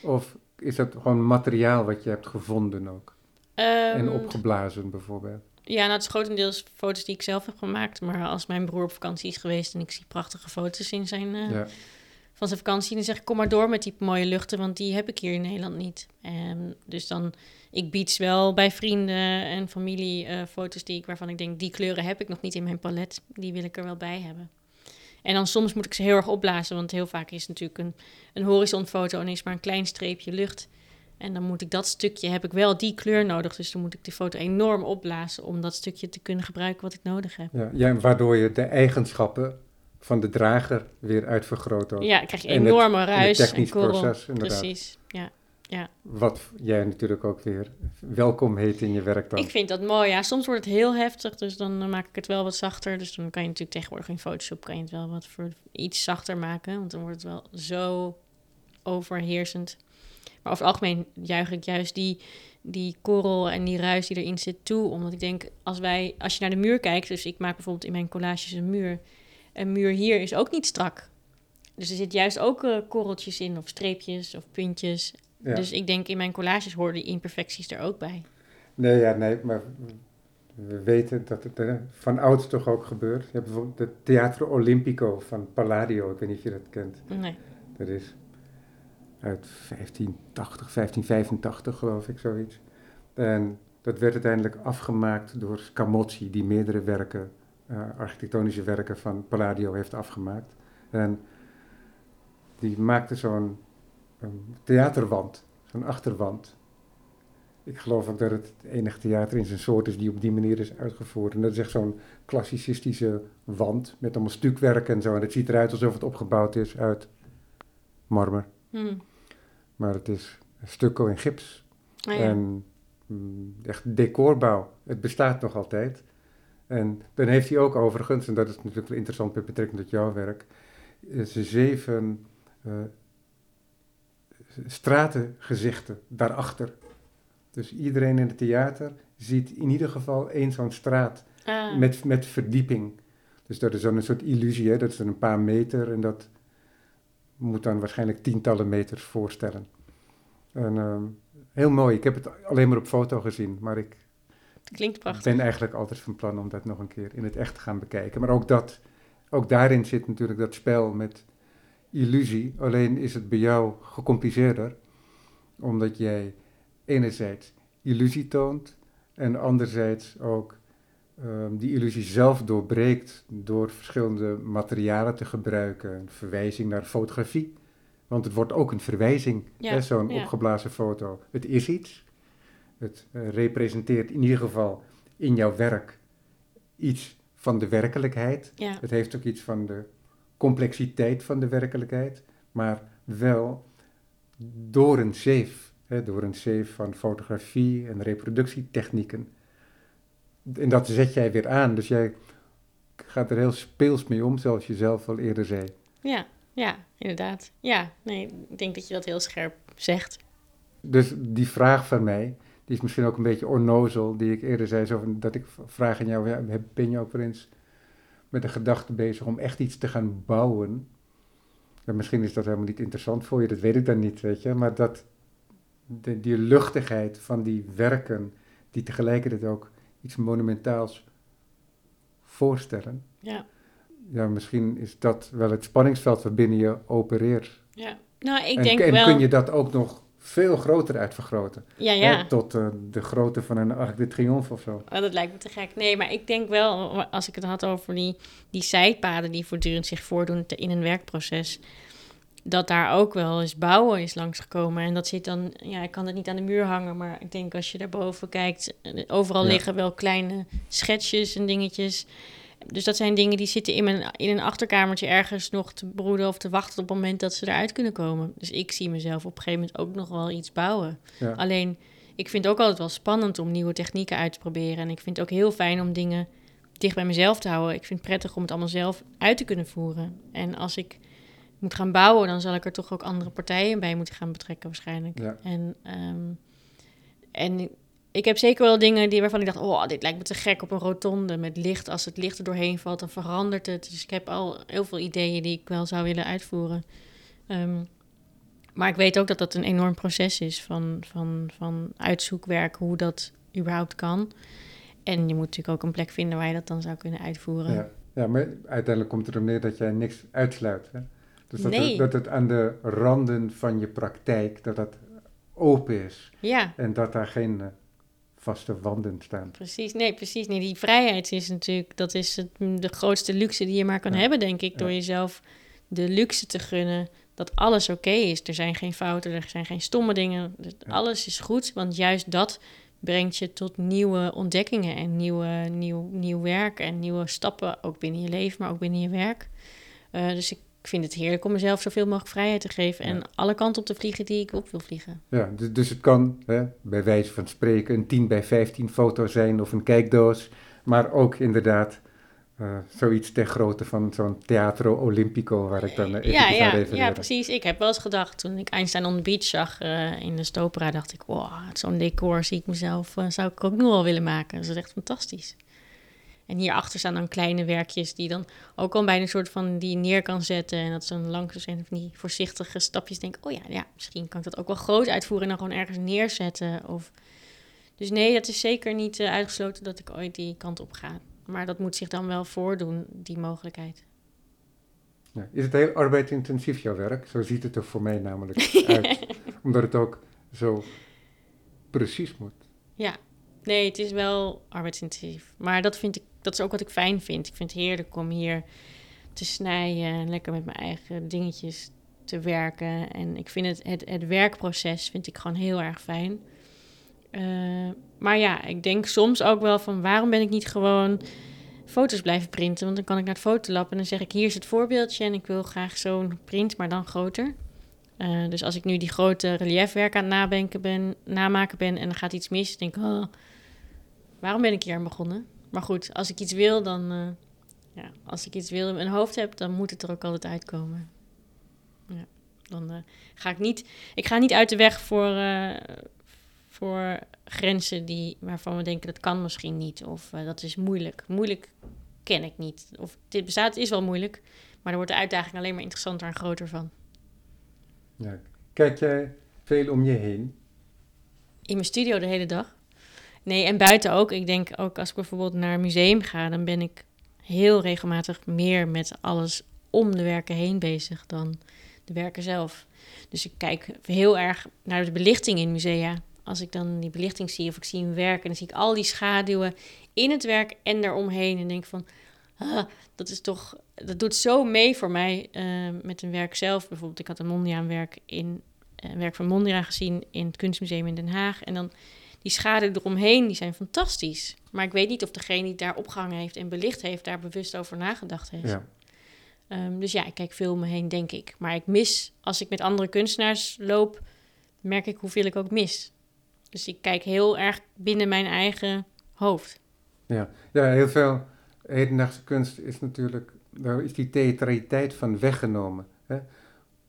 Of is dat gewoon materiaal wat je hebt gevonden ook? En Ehm, opgeblazen bijvoorbeeld? Ja, nou, het is grotendeels foto's die ik zelf heb gemaakt. Maar als mijn broer op vakantie is geweest en ik zie prachtige foto's in zijn, eh, Ja. van zijn vakantie, dan zeg ik: kom maar door met die mooie luchten, want die heb ik hier in Nederland niet. En dus dan, ik bied wel bij vrienden en familie eh, foto's die ik, waarvan ik denk: die kleuren heb ik nog niet in mijn palet. Die wil ik er wel bij hebben. En dan soms moet ik ze heel erg opblazen, want heel vaak is het natuurlijk een, een horizonfoto en is maar een klein streepje lucht. En dan moet ik dat stukje, heb ik wel die kleur nodig. Dus dan moet ik die foto enorm opblazen om dat stukje te kunnen gebruiken wat ik nodig heb. Ja, ja, waardoor je de eigenschappen van de drager weer uitvergroot ook. Ja, dan krijg je En het- enorme en het ruis en, technisch proces, inderdaad. Precies, ja. ja. Wat jij natuurlijk ook weer welkom heet in je werk dan. Ik vind dat mooi, ja. Soms wordt het heel heftig, dus dan maak ik het wel wat zachter. Dus dan kan je natuurlijk tegenwoordig in Photoshop kan je het wel wat voor iets zachter maken. Want dan wordt het wel zo overheersend. Maar over het algemeen juich ik juist die, die korrel en die ruis die erin zit toe. Omdat ik denk, als, wij, als je naar de muur kijkt... Dus ik maak bijvoorbeeld in mijn collages een muur. Een muur hier is ook niet strak. Dus er zit juist ook eh, korreltjes in, of streepjes, of puntjes. Ja. Dus ik denk, in mijn collages horen die imperfecties er ook bij. Nee, ja, nee, maar we weten dat het eh, van ouds toch ook gebeurt. Je hebt bijvoorbeeld het Teatro Olimpico van Palladio, ik weet niet of je dat kent. Nee. Dat is uit 1580, 1585 geloof ik, zoiets. En dat werd uiteindelijk afgemaakt door Scamozzi, die meerdere werken, eh, architectonische werken van Palladio heeft afgemaakt. En die maakte zo'n theaterwand, zo'n achterwand. Ik geloof ook dat het het enige theater in zijn soort is die op die manier is uitgevoerd. En dat is echt zo'n klassicistische wand met allemaal stukwerk en zo. En het ziet eruit alsof het opgebouwd is uit marmer. Hm. Maar het is een stukko in gips. Ah, ja. En mm, echt decorbouw. Het bestaat nog altijd. En dan heeft hij ook overigens, en dat is natuurlijk wel interessant met betrekking tot jouw werk, eh, ze zeven eh, stratengezichten daarachter. Dus iedereen in het theater ziet in ieder geval één zo'n straat Ah, met, met verdieping. Dus dat is dan een soort illusie, hè? dat is dan een paar meter en dat moet dan waarschijnlijk tientallen meters voorstellen. En, ehm, heel mooi, ik heb het alleen maar op foto gezien, maar ik klinkt prachtig. ben eigenlijk altijd van plan om dat nog een keer in het echt te gaan bekijken. Maar ook, dat, ook daarin zit natuurlijk dat spel met illusie, alleen is het bij jou gecompliceerder, omdat jij enerzijds illusie toont en anderzijds ook ehm, die illusie zelf doorbreekt door verschillende materialen te gebruiken. Een verwijzing naar fotografie. Want het wordt ook een verwijzing, Ja, zo'n ja. opgeblazen foto. Het is iets. Het eh, representeert in ieder geval in jouw werk iets van de werkelijkheid. Ja, Het heeft ook iets van de complexiteit van de werkelijkheid, maar wel door een zeef, hè, door een zeef van fotografie en reproductietechnieken. En dat zet jij weer aan, dus jij gaat er heel speels mee om, zoals je zelf al eerder zei. ja, ja, inderdaad. Ja, nee, ik denk dat je dat heel scherp zegt. Dus die vraag van mij, die is misschien ook een beetje onnozel, die ik eerder zei, zo van, dat ik vraag aan jou, ben je ook wel eens met de gedachte bezig om echt iets te gaan bouwen? Misschien is dat helemaal niet interessant voor je, dat weet ik dan niet, weet je, maar dat de, die luchtigheid van die werken, die tegelijkertijd ook iets monumentaals voorstellen, Ja, ja, misschien is dat wel het spanningsveld waarbinnen je opereert. ja. Nou, ik en denk en wel... kun je dat ook nog veel groter uitvergroten? Ja, Hè, ja. tot eh, de grootte van een Arc de Triomphe of zo. Oh, dat lijkt me te gek. Nee, maar ik denk wel, als ik het had over die, die zijpaden die voortdurend zich voordoen in een werkproces, dat daar ook wel eens bouwen is langsgekomen. En dat zit dan, ja, ik kan het niet aan de muur hangen, maar ik denk als je daarboven kijkt, eh, overal Ja. liggen wel kleine schetsjes en dingetjes. Dus dat zijn dingen die zitten in, mijn, in een achterkamertje ergens nog te broeden of te wachten op het moment dat ze eruit kunnen komen. Dus ik zie mezelf op een gegeven moment ook nog wel iets bouwen. Ja. Alleen, ik vind het ook altijd wel spannend om nieuwe technieken uit te proberen. En ik vind het ook heel fijn om dingen dicht bij mezelf te houden. Ik vind het prettig om het allemaal zelf uit te kunnen voeren. En als ik moet gaan bouwen, dan zal ik er toch ook andere partijen bij moeten gaan betrekken waarschijnlijk. Ja. En, ehm, en ik heb zeker wel dingen die, waarvan ik dacht, oh, dit lijkt me te gek op een rotonde met licht. Als het licht er doorheen valt, dan verandert het. Dus ik heb al heel veel ideeën die ik wel zou willen uitvoeren. Ehm, maar ik weet ook dat dat een enorm proces is van, van, van uitzoekwerk, hoe dat überhaupt kan. En je moet natuurlijk ook een plek vinden waar je dat dan zou kunnen uitvoeren. Ja, ja maar uiteindelijk komt het erop neer dat jij niks uitsluit. Hè? Dus dat, Nee. het, dat het aan de randen van je praktijk, dat dat open is. Ja, En dat daar geen eh, vaste wanden staan. precies. Nee, precies. Nee, die vrijheid is natuurlijk, dat is het, de grootste luxe die je maar kan Ja. hebben, denk ik. Ja. Door jezelf de luxe te gunnen dat alles oké is. Er zijn geen fouten, er zijn geen stomme dingen. Dus Ja. Alles is goed, want juist dat brengt je tot nieuwe ontdekkingen en nieuwe, nieuw, nieuw werk en nieuwe stappen, ook binnen je leven, maar ook binnen je werk. Eh, dus ik vind het heerlijk om mezelf zoveel mogelijk vrijheid te geven en Ja. alle kanten op te vliegen die ik op wil vliegen. Ja, dus, dus het kan hè, bij wijze van spreken een 10 bij 15 foto zijn of een kijkdoos. Maar ook inderdaad eh, zoiets ter grootte van zo'n Teatro Olimpico, waar ik dan uh, ja, aan ja, refereerde. ja, precies. Ik heb wel eens gedacht, toen ik Einstein on the Beach zag uh, in de Stopera, dacht ik, wow, zo'n decor zie ik mezelf, zou ik ook nu al willen maken. Dat is echt fantastisch. En hierachter staan dan kleine werkjes die dan ook al bij een soort van die neer kan zetten. En dat zijn langs zijn van die voorzichtige stapjes. Denk, oh ja, ja, misschien kan ik dat ook wel groot uitvoeren en dan gewoon ergens neerzetten. Of... Dus nee, dat is zeker niet uh, uitgesloten dat ik ooit die kant op ga. Maar dat moet zich dan wel voordoen, die mogelijkheid. Ja, is het heel arbeidsintensief jouw werk? Zo ziet het er voor mij namelijk uit. Omdat het ook zo precies moet. Ja, nee, het is wel arbeidsintensief. Maar dat, vind ik, dat is ook wat ik fijn vind. Ik vind het heerlijk om hier te snijden en lekker met mijn eigen dingetjes te werken. En ik vind het, het, het werkproces vind ik gewoon heel erg fijn. Uh, maar ja, ik denk soms ook wel van waarom ben ik niet gewoon foto's blijven printen? Want dan kan ik naar het fotolab en dan zeg ik hier is het voorbeeldje en ik wil graag zo'n print, maar dan groter. Uh, dus als ik nu die grote reliefwerk aan het ben, namaken ben en er gaat iets mis, denk ik, oh, waarom ben ik hier aan begonnen? Maar goed, als ik iets wil, dan, uh, ja, als ik iets wil in mijn hoofd heb, dan moet het er ook altijd uitkomen. Ja, dan uh, ga ik niet, ik ga niet uit de weg voor, uh, voor grenzen die, waarvan we denken dat kan misschien niet of dat is moeilijk. Moeilijk ken ik niet. Of dit bestaat is wel moeilijk, maar er wordt de uitdaging alleen maar interessanter en groter van. Ja. Kijk jij veel om je heen? In mijn studio de hele dag. Nee, en buiten ook. Ik denk ook als ik bijvoorbeeld naar een museum ga, dan ben ik heel regelmatig meer met alles om de werken heen bezig dan de werken zelf. Dus ik kijk heel erg naar de belichting in musea. Als ik dan die belichting zie of ik zie een werk en dan zie ik al die schaduwen in het werk en daaromheen en denk van, ah, dat is toch, dat doet zo mee voor mij uh, met een werk zelf. Bijvoorbeeld, ik had een Mondriaan werk in een werk van Mondriaan gezien in het Kunstmuseum in Den Haag en dan die schaduwen eromheen, die zijn fantastisch. Maar ik weet niet of degene die daar opgehangen heeft en belicht heeft, daar bewust over nagedacht heeft. Ja. Um, dus ja, ik kijk veel om me heen, denk ik. Maar ik mis, als ik met andere kunstenaars loop, merk ik hoeveel ik ook mis. Dus ik kijk heel erg binnen mijn eigen hoofd. Ja, ja heel veel hedendaagse kunst is natuurlijk, daar is die theatraliteit van weggenomen. Hè?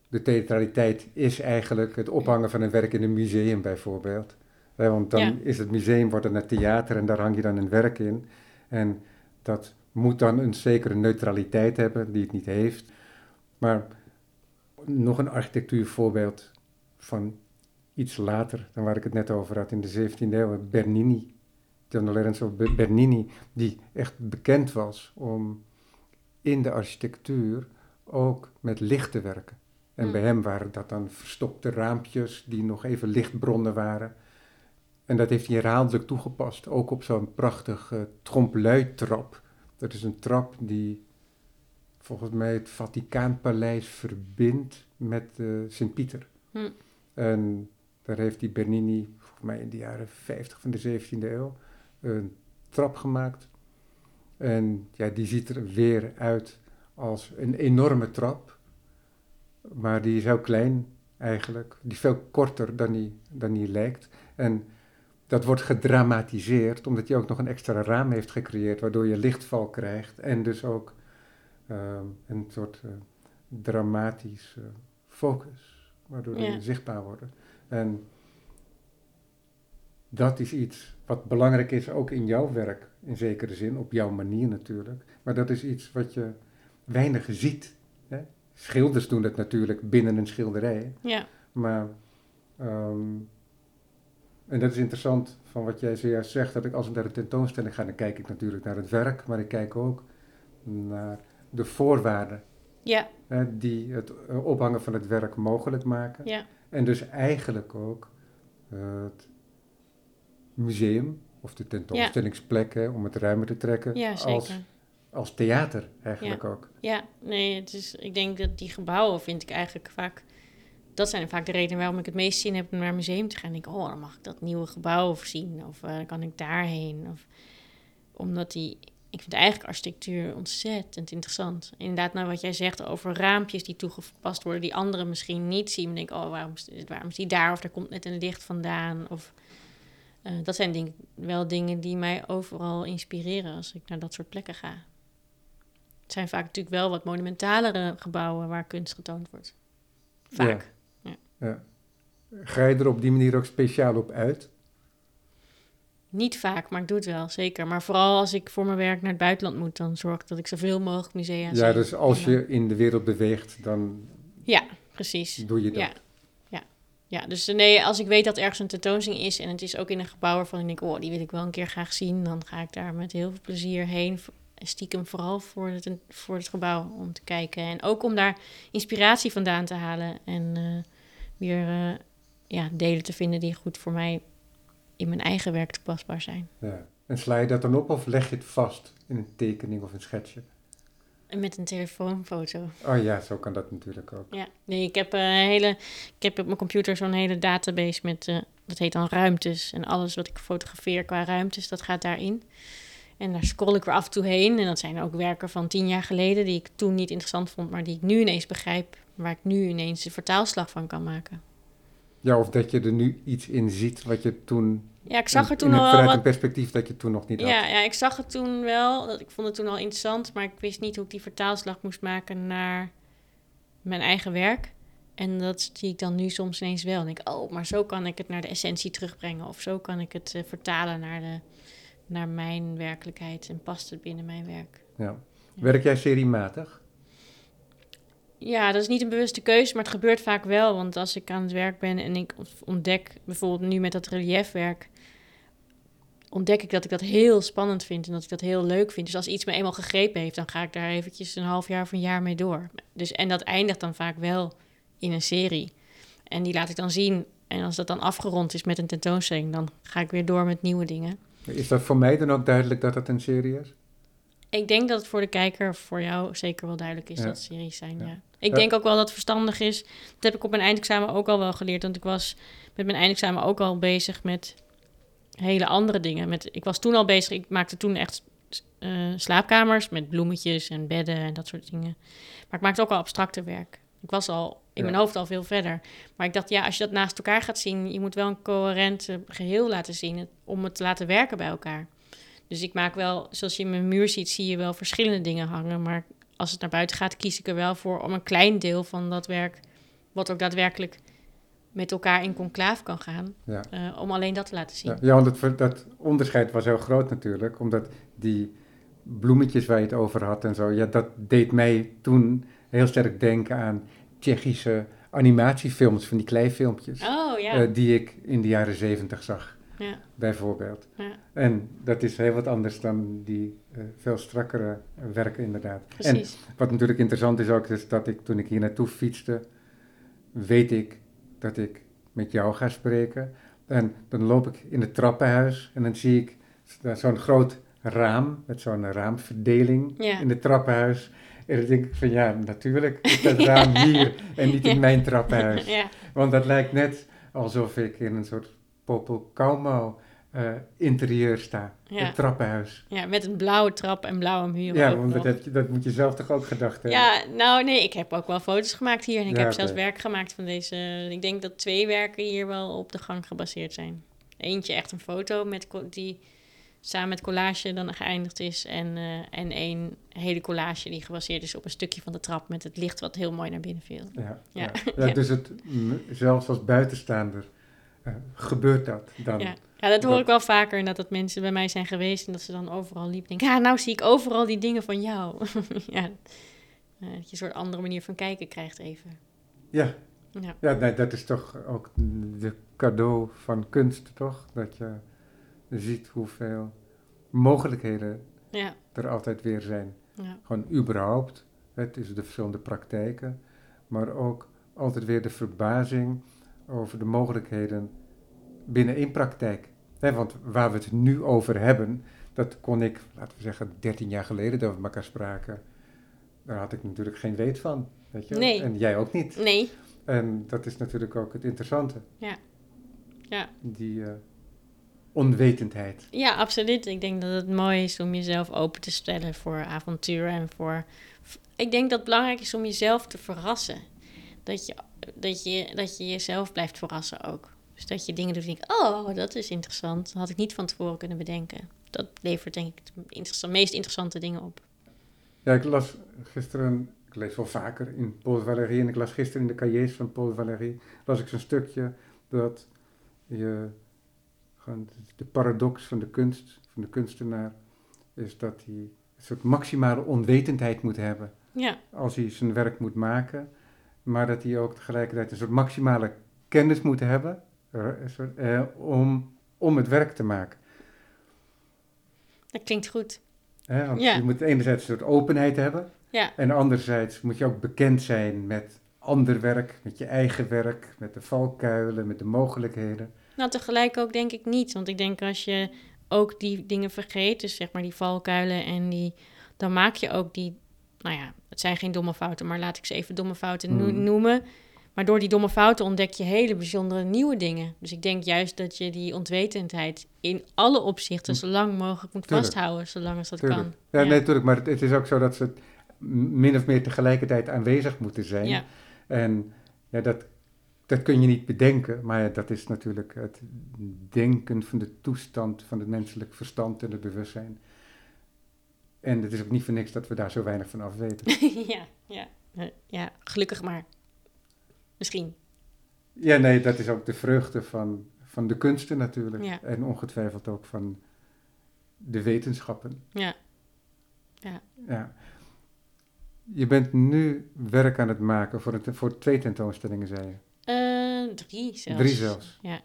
De theatraliteit is eigenlijk het ophangen van een werk in een museum bijvoorbeeld. Hè, want dan Ja. is het museum wordt dan het theater en daar hang je dan een werk in. En dat moet dan een zekere neutraliteit hebben die het niet heeft. Maar nog een architectuurvoorbeeld van iets later dan waar ik het net over had in de 17e eeuw, Bernini. Gian Lorenzo Bernini, die echt bekend was om in de architectuur ook met licht te werken. En Hmm. bij hem waren dat dan verstopte raampjes die nog even lichtbronnen waren. En dat heeft hij herhaaldelijk toegepast, ook op zo'n prachtige trompe-l'œil-trap. Dat is een trap die volgens mij het Vaticaanpaleis verbindt met uh, Sint-Pieter. Hm. En daar heeft die Bernini, volgens mij in de jaren 50 van de 17e eeuw, een trap gemaakt. En ja, die ziet er weer uit als een enorme trap. Maar die is heel klein eigenlijk. Die is veel korter dan die, dan die lijkt. En dat wordt gedramatiseerd omdat hij ook nog een extra raam heeft gecreëerd, waardoor je lichtval krijgt. En dus ook uh, een soort uh, dramatische focus, waardoor Ja. zichtbaar worden. En dat is iets wat belangrijk is ook in jouw werk, in zekere zin, op jouw manier natuurlijk. Maar dat is iets wat je weinig ziet. Hè? Schilders doen dat natuurlijk binnen een schilderij. Ja, Maar, ehm, en dat is interessant van wat jij zojuist zegt, dat ik als ik naar de tentoonstelling ga, dan kijk ik natuurlijk naar het werk, maar ik kijk ook naar de voorwaarden ja, hè, die het eh, ophangen van het werk mogelijk maken. ja, En dus eigenlijk ook het museum of de tentoonstellingsplek, hè, om het ruimer te trekken, ja, als, als theater eigenlijk ook. Ja, nee, het is, ik denk dat die gebouwen vind ik eigenlijk vaak... Dat zijn vaak de redenen waarom ik het meest zin heb om naar een museum te gaan. Ik denk, oh, dan mag ik dat nieuwe gebouw zien. Of eh, kan ik daarheen. Of, omdat die... Ik vind eigenlijk architectuur ontzettend interessant. Inderdaad, nou wat jij zegt over raampjes die toegepast worden... die anderen misschien niet zien. Dan denk ik, oh, waarom waarom is die daar? Of er komt net een licht vandaan. Of, eh, dat zijn denk, wel dingen die mij overal inspireren... als ik naar dat soort plekken ga. Het zijn vaak natuurlijk wel wat monumentalere gebouwen waar kunst getoond wordt. Vaak. Ga je er op die manier ook speciaal op uit? Niet vaak, maar ik doe het wel, zeker. Maar vooral als ik voor mijn werk naar het buitenland moet, dan zorg ik dat ik zoveel mogelijk musea zie. Ja, dus als je in de wereld beweegt, dan Ja, precies. doe je dat. Ja, ja. ja, dus eh, nee, als ik weet dat ergens een tentoonstelling is en het is ook in een gebouw waarvan ik denk, oh, die wil ik wel een keer graag zien, dan ga ik daar met heel veel plezier heen. Stiekem vooral voor het, voor het gebouw om te kijken. En ook om daar inspiratie vandaan te halen en eh, weer eh, ja, delen te vinden die goed voor mij in mijn eigen werk toepasbaar zijn. Ja. En sla je dat dan op of leg je het vast in een tekening of een schetsje? Met een telefoonfoto. Oh ja, zo kan dat natuurlijk ook. Ja, nee, ik heb, eh, een hele, ik heb op mijn computer zo'n hele database met, eh, dat heet dan ruimtes. En alles wat ik fotografeer qua ruimtes, dat gaat daarin. En daar scroll ik weer af en toe heen. En dat zijn ook werken van tien jaar geleden, die ik toen niet interessant vond, maar die ik nu ineens begrijp, waar ik nu ineens de vertaalslag van kan maken. Ja, of dat je er nu iets in ziet wat je toen... Ja, ik zag er toen in, al Vanuit wat een perspectief dat je toen nog niet had. Ja, ja, ik zag het toen wel. Ik vond het toen al interessant, maar ik wist niet hoe ik die vertaalslag moest maken naar mijn eigen werk. En dat zie ik dan nu soms ineens wel. En denk ik, oh, maar zo kan ik het naar de essentie terugbrengen. Of zo kan ik het eh, vertalen naar, de, naar mijn werkelijkheid. En past het binnen mijn werk. Ja. Werk jij seriematig? Ja, dat is niet een bewuste keuze, maar het gebeurt vaak wel. Want als ik aan het werk ben en ik ontdek, bijvoorbeeld nu met dat reliefwerk, ontdek ik dat ik dat heel spannend vind en dat ik dat heel leuk vind. Dus als iets me eenmaal gegrepen heeft, dan ga ik daar eventjes een half jaar of een jaar mee door. Dus, en dat eindigt dan vaak wel in een serie. En die laat ik dan zien. En als dat dan afgerond is met een tentoonstelling, dan ga ik weer door met nieuwe dingen. Is dat voor mij dan ook duidelijk dat het een serie is? Ik denk dat het voor de kijker, voor jou zeker wel duidelijk is Ja. dat series zijn. Ja. Ja. Ik Ja. denk ook wel dat het verstandig is. Dat heb ik op mijn eindexamen ook al wel geleerd. Want ik was met mijn eindexamen ook al bezig met hele andere dingen. Met, ik was toen al bezig, ik maakte toen echt eh, slaapkamers met bloemetjes en bedden en dat soort dingen. Maar ik maakte ook al abstracte werk. Ik was al in mijn hoofd al veel verder. Maar ik dacht, ja, als je dat naast elkaar gaat zien, je moet wel een coherent eh, geheel laten zien om het te laten werken bij elkaar. Dus ik maak wel, zoals je in mijn muur ziet, zie je wel verschillende dingen hangen. Maar als het naar buiten gaat, kies ik er wel voor om een klein deel van dat werk, wat ook daadwerkelijk met elkaar in conclaaf kan gaan, Ja. eh, om alleen dat te laten zien. Ja, ja want ver- dat onderscheid was heel groot natuurlijk, omdat die bloemetjes waar je het over had en zo, ja, dat deed mij toen heel sterk denken aan Tsjechische animatiefilms, van die kleifilmpjes, Oh ja. eh, die ik in de jaren zeventig zag, ja, bijvoorbeeld. ja, En dat is heel wat anders dan die eh, veel strakkere werken inderdaad. En precies. wat natuurlijk interessant is ook, is dat ik toen ik hier naartoe fietste, weet ik dat ik met jou ga spreken. En dan loop ik in het trappenhuis en dan zie ik zo- zo'n groot raam met zo'n raamverdeling Ja. in het trappenhuis. En dan denk ik van ja, natuurlijk is dat raam hier en niet in mijn trappenhuis. ja, Want dat lijkt net alsof ik in een soort Popel Kaumo eh, interieur sta. Ja. Het trappenhuis. ja, met een blauwe trap en blauwe muur. Ja, want dat, dat moet je zelf toch ook gedacht hebben? Ja, nou nee, ik heb ook wel foto's gemaakt hier. En ik Ja, heb zelfs werk gemaakt van deze. Ik denk dat twee werken hier wel op de gang gebaseerd zijn. Eentje echt een foto met, die samen met collage dan geëindigd is. En, eh, en één hele collage die gebaseerd is op een stukje van de trap met het licht wat heel mooi naar binnen viel. Ja, Ja. ja. Ja. dus het, zelfs als buitenstaander eh, gebeurt dat dan. Ja. ja, dat hoor Dat- ik wel vaker. Dat, dat mensen bij mij zijn geweest en dat ze dan overal liepen. Denken, ja, nou zie ik overal die dingen van jou. ja. Eh, dat je een soort andere manier van kijken krijgt even. Ja, Ja, ja nee, dat is toch ook de cadeau van kunst, toch? Dat je ziet hoeveel mogelijkheden ja, er altijd weer zijn. ja. Gewoon überhaupt, het is de verschillende praktijken, maar ook altijd weer de verbazing over de mogelijkheden binnen één praktijk. Want waar we het nu over hebben, dat kon ik, laten we zeggen, 13 jaar geleden dat we elkaar spraken. Daar had ik natuurlijk geen weet van. Weet je? Nee. En jij ook niet. Nee, En dat is natuurlijk ook het interessante. Ja. Ja. Die eh, onwetendheid. Ja, absoluut. Ik denk dat het mooi is om jezelf open te stellen voor avonturen en voor. Ik denk dat het belangrijk is om jezelf te verrassen. Dat je, dat je, dat je jezelf blijft verrassen ook. Dus dat je dingen doet en denkt, oh, dat is interessant. Dat had ik niet van tevoren kunnen bedenken. Dat levert denk ik de interessant, meest interessante dingen op. Ja, ik las gisteren, ik lees wel vaker in Paul Valéry, en ik las gisteren in de cahiers van Paul Valéry, las ik zo'n stukje dat je, gewoon de paradox van de kunst, van de kunstenaar, is dat hij een soort maximale onwetendheid moet hebben Ja, als hij zijn werk moet maken, maar dat hij ook tegelijkertijd een soort maximale kennis moet hebben soort, eh, om, om het werk te maken. dat klinkt goed. Want Ja. je moet enerzijds een soort openheid hebben, Ja, En anderzijds moet je ook bekend zijn met ander werk, met je eigen werk, met de valkuilen, met de mogelijkheden. nou tegelijk ook denk ik niet. Want ik denk als je ook die dingen vergeet, dus zeg maar die valkuilen en die, dan maak je ook die, nou ja, het zijn geen domme fouten, maar laat ik ze even domme fouten no- Mhm. noemen. Maar door die domme fouten ontdek je hele bijzondere nieuwe dingen. Dus ik denk juist dat je die onwetendheid in alle opzichten zo lang mogelijk moet Tuurlijk. vasthouden, zolang als dat Tuurlijk. kan. Ja, nee, natuurlijk, maar het, het is ook zo dat ze min of meer tegelijkertijd aanwezig moeten zijn. Ja. En ja, dat, dat kun je niet bedenken, maar dat is natuurlijk het denken van de toestand van het menselijk verstand en het bewustzijn. En het is ook niet voor niks dat we daar zo weinig van af weten. ja, ja, Eh, ja, gelukkig maar. Misschien. Ja, nee, dat is ook de vreugde van, van de kunsten natuurlijk. Ja. En ongetwijfeld ook van de wetenschappen. Ja. Ja. Ja. Je bent nu werk aan het maken voor, het, voor twee tentoonstellingen, zei je. Eh, drie zelfs. Drie zelfs. Ja.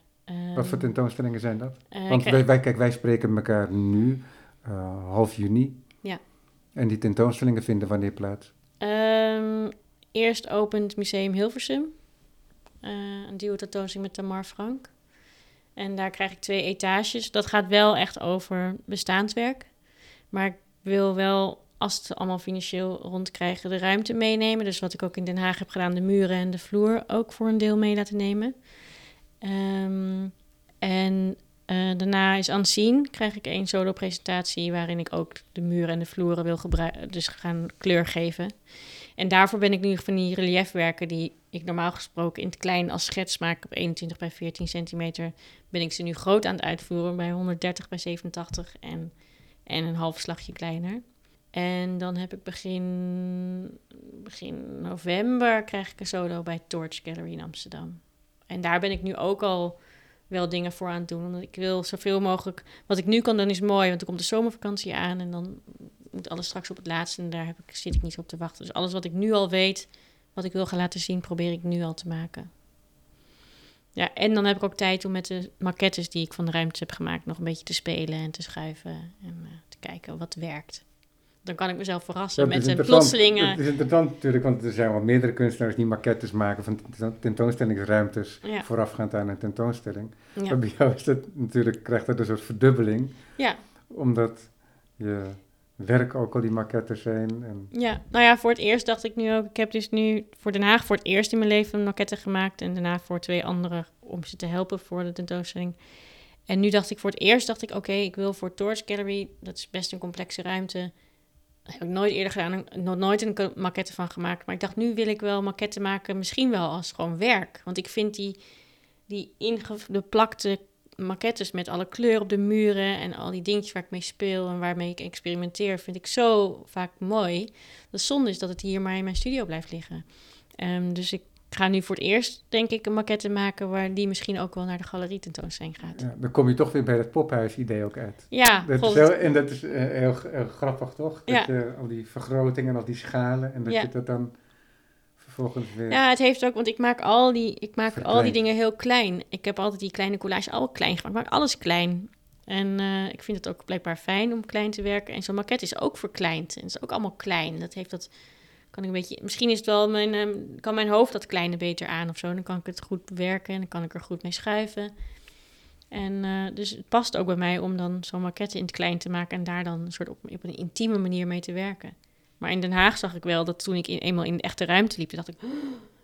Wat voor ehm, tentoonstellingen zijn dat? eh, Want wij, wij, kijk, wij spreken elkaar nu, half juni. Ja. En die tentoonstellingen vinden wanneer plaats? Ehm, eerst opent Museum Hilversum. Eh, een duo tentoonstelling met Tamar Frank. En daar krijg ik twee etages. Dat gaat wel echt over bestaanswerk. Maar ik wil wel, als het allemaal financieel rondkrijgen, de ruimte meenemen. Dus wat ik ook in Den Haag heb gedaan, de muren en de vloer ook voor een deel mee laten nemen. Ehm, en eh, daarna is Unseen, krijg ik één solo-presentatie waarin ik ook de muren en de vloeren wil gebruiken, dus gaan kleur geven. En daarvoor ben ik nu van die reliefwerken die ik normaal gesproken in het klein als schets maak op 21 bij 14 centimeter, ben ik ze nu groot aan het uitvoeren bij 130 bij 87 en, en een half slagje kleiner. En dan heb ik begin, begin november krijg ik een solo bij Torch Gallery in Amsterdam. En daar ben ik nu ook al wel dingen voor aan het doen. Omdat ik wil zoveel mogelijk. Wat ik nu kan doen is mooi, want er komt de zomervakantie aan en dan moet alles straks op het laatste. En daar heb ik, zit ik niet op te wachten. Dus alles wat ik nu al weet, wat ik wil gaan laten zien, probeer ik nu al te maken. Ja, en dan heb ik ook tijd om met de maquettes die ik van de ruimte heb gemaakt nog een beetje te spelen en te schuiven en eh, te kijken wat werkt. Dan kan ik mezelf verrassen Ja, met een interessant- plotselinge. Het is interessant natuurlijk, want er zijn wel meerdere kunstenaars die maquettes maken van ten- tentoonstellingsruimtes Ja. voorafgaand aan een tentoonstelling. Ja. Maar bij jou is dat natuurlijk, krijgt dat een soort verdubbeling, ja, omdat je werk ook al die maquettes zijn. En, Ja, nou ja, voor het eerst dacht ik nu ook... Ik heb dus nu voor Den Haag voor het eerst in mijn leven een maquette gemaakt... en daarna voor twee anderen om ze te helpen voor de tentoonstelling. En nu dacht ik voor het eerst, dacht ik... oké, ik wil voor Torch Gallery, dat is best een complexe ruimte... Dat heb ik nooit eerder gedaan, nog nooit een maquette van gemaakt. Maar ik dacht, nu wil ik wel maquette maken, misschien wel als gewoon werk. Want ik vind die, die ingeplakte maquettes met alle kleur op de muren en al die dingetjes waar ik mee speel en waarmee ik experimenteer, vind ik zo vaak mooi. De zonde is dat het hier maar in mijn studio blijft liggen. Ehm, dus ik ga nu voor het eerst, denk ik, een maquette maken waar die misschien ook wel naar de galerie tentoonstelling gaat. Ja, dan kom je toch weer bij het pophuis-idee ook uit. Ja, Dat is heel, en dat is eh, heel, grappig, toch? Dat Ja. al die vergrotingen en al die schalen en dat Ja. je dat dan vervolgens weer... Ja, het heeft ook, want ik maak al die, ik maak al die dingen heel klein. Ik heb altijd die kleine collage al klein gemaakt. Ik maak alles klein. En eh, ik vind het ook blijkbaar fijn om klein te werken. En zo'n maquette is ook verkleind. En het is ook allemaal klein. Dat heeft dat, kan ik een beetje, misschien is het wel mijn, ehm, kan mijn hoofd dat kleine beter aan of zo. Dan kan ik het goed bewerken en dan kan ik er goed mee schuiven. En eh, dus het past ook bij mij om dan zo'n maquette in het klein te maken en daar dan een soort op, op een intieme manier mee te werken. Maar in Den Haag zag ik wel dat toen ik in, eenmaal in de echte ruimte liep, dacht ik, "Oh,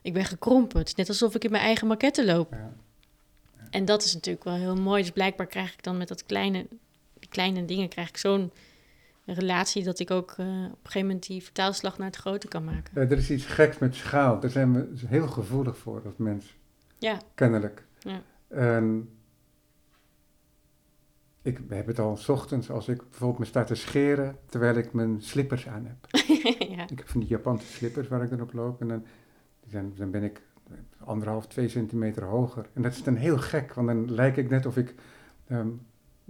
ik ben gekrompen. Het is net alsof ik in mijn eigen maquette loop. Ja. En dat is natuurlijk wel heel mooi. Dus blijkbaar krijg ik dan met dat kleine, die kleine dingen krijg ik zo'n relatie dat ik ook eh, op een gegeven moment die vertaalslag naar het grote kan maken. Er is iets geks met schaal. Daar zijn we heel gevoelig voor als mens. Ja, Kennelijk. Ja. En ik heb het al 's ochtends als ik bijvoorbeeld me sta te scheren terwijl ik mijn slippers aan heb. ja. Ik heb van die Japanse slippers waar ik dan op loop en dan, zijn, dan ben ik anderhalf, twee centimeter hoger. En dat is dan heel gek, want dan lijkt ik net of ik ehm,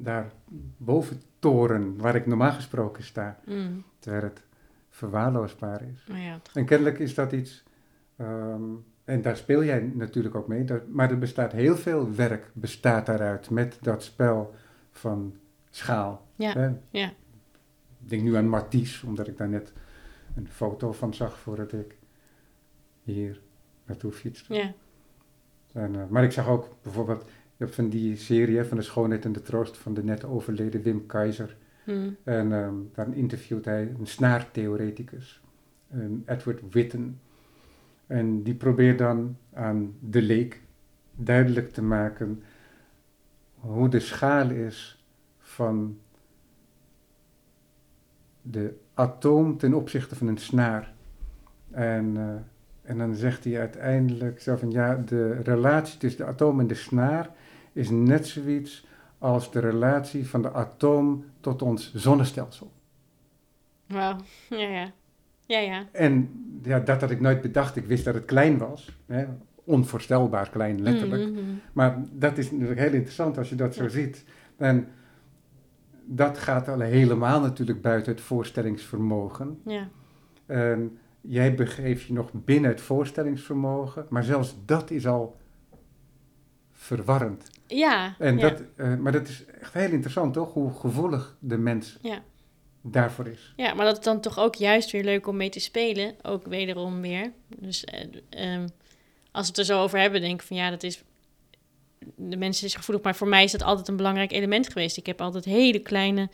daar boven toren, waar ik normaal gesproken sta, Mm. terwijl het verwaarloosbaar is. Maar ja, En kennelijk is dat iets, ehm, en daar speel jij natuurlijk ook mee, dat, maar er bestaat heel veel werk bestaat daaruit met dat spel van schaal. Ja, hè. ja. Ik denk nu aan Matisse, omdat ik daar net een foto van zag voordat ik hier naartoe fietste. ja. En, eh, maar ik zag ook bijvoorbeeld, je hebt van die serie hè, van de schoonheid en de troost van de net overleden Wim Keizer. Mm. En ehm dan interviewt hij een snaartheoreticus, Edward Witten. En die probeert dan aan de leek duidelijk te maken hoe de schaal is van de atoom ten opzichte van een snaar. En, eh, en dan zegt hij uiteindelijk zo van ja, de relatie tussen de atoom en de snaar is net zoiets als de relatie van de atoom tot ons zonnestelsel. Wauw, ja, ja. Ja, ja. En ja, dat had ik nooit bedacht. Ik wist dat het klein was. Hè? Onvoorstelbaar klein, letterlijk. Mhm, mhm. Maar dat is natuurlijk heel interessant als je dat zo ziet. En dat gaat al helemaal natuurlijk buiten het voorstellingsvermogen. Ja, En jij begeeft je nog binnen het voorstellingsvermogen. Maar zelfs dat is al verwarrend. Ja. En ja. dat, eh, maar dat is echt heel interessant, toch? Hoe gevoelig de mens Ja. daarvoor is. Ja, maar dat is dan toch ook juist weer leuk om mee te spelen. Ook wederom weer. Dus eh, ehm, als we het er zo over hebben, denk ik van ja, dat is. De mensen is gevoelig, maar voor mij is dat altijd een belangrijk element geweest. Ik heb altijd hele kleine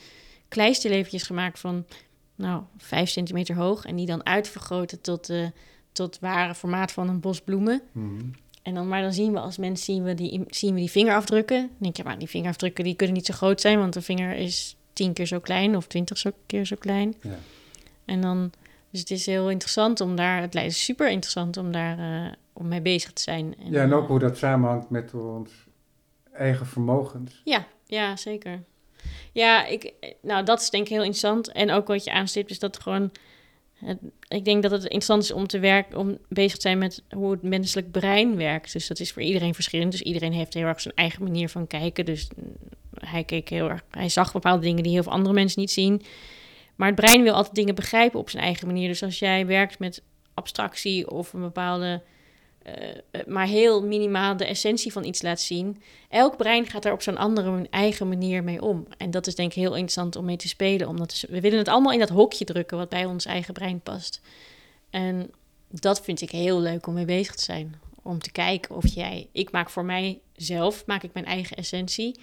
kleistillevertjes gemaakt van, nou, vijf centimeter hoog. En die dan uitvergroten tot, eh tot ware formaat van een bos bloemen. Mhm. En dan, maar dan zien we als mensen zien we die, zien we die vingerafdrukken. Dan denk je, maar die vingerafdrukken die kunnen niet zo groot zijn, want een vinger is tien keer zo klein of twintig keer zo klein. Ja. En dan, dus het is heel interessant om daar, het lijkt super interessant om daar eh, om mee bezig te zijn. Ja, en ook eh, hoe dat samenhangt met ons eigen vermogens. ja, ja, zeker. Ja, ik, nou, dat is denk ik heel interessant. En ook wat je aanstipt, is dat gewoon. Ik denk dat het interessant is om te werken, om bezig te zijn met hoe het menselijk brein werkt. Dus dat is voor iedereen verschillend. Dus iedereen heeft heel erg zijn eigen manier van kijken. Dus mm, hij keek heel erg, hij zag bepaalde dingen die heel veel andere mensen niet zien. Maar het brein wil altijd dingen begrijpen op zijn eigen manier. Dus als jij werkt met abstractie of een bepaalde, eh, eh, maar heel minimaal de essentie van iets laat zien, elk brein gaat daar op zo'n andere eigen manier mee om. En dat is denk ik heel interessant om mee te spelen. Omdat we willen het allemaal in dat hokje drukken wat bij ons eigen brein past. En dat vind ik heel leuk om mee bezig te zijn. Om te kijken of jij... Ik maak voor mijzelf, maak ik mijn eigen essentie.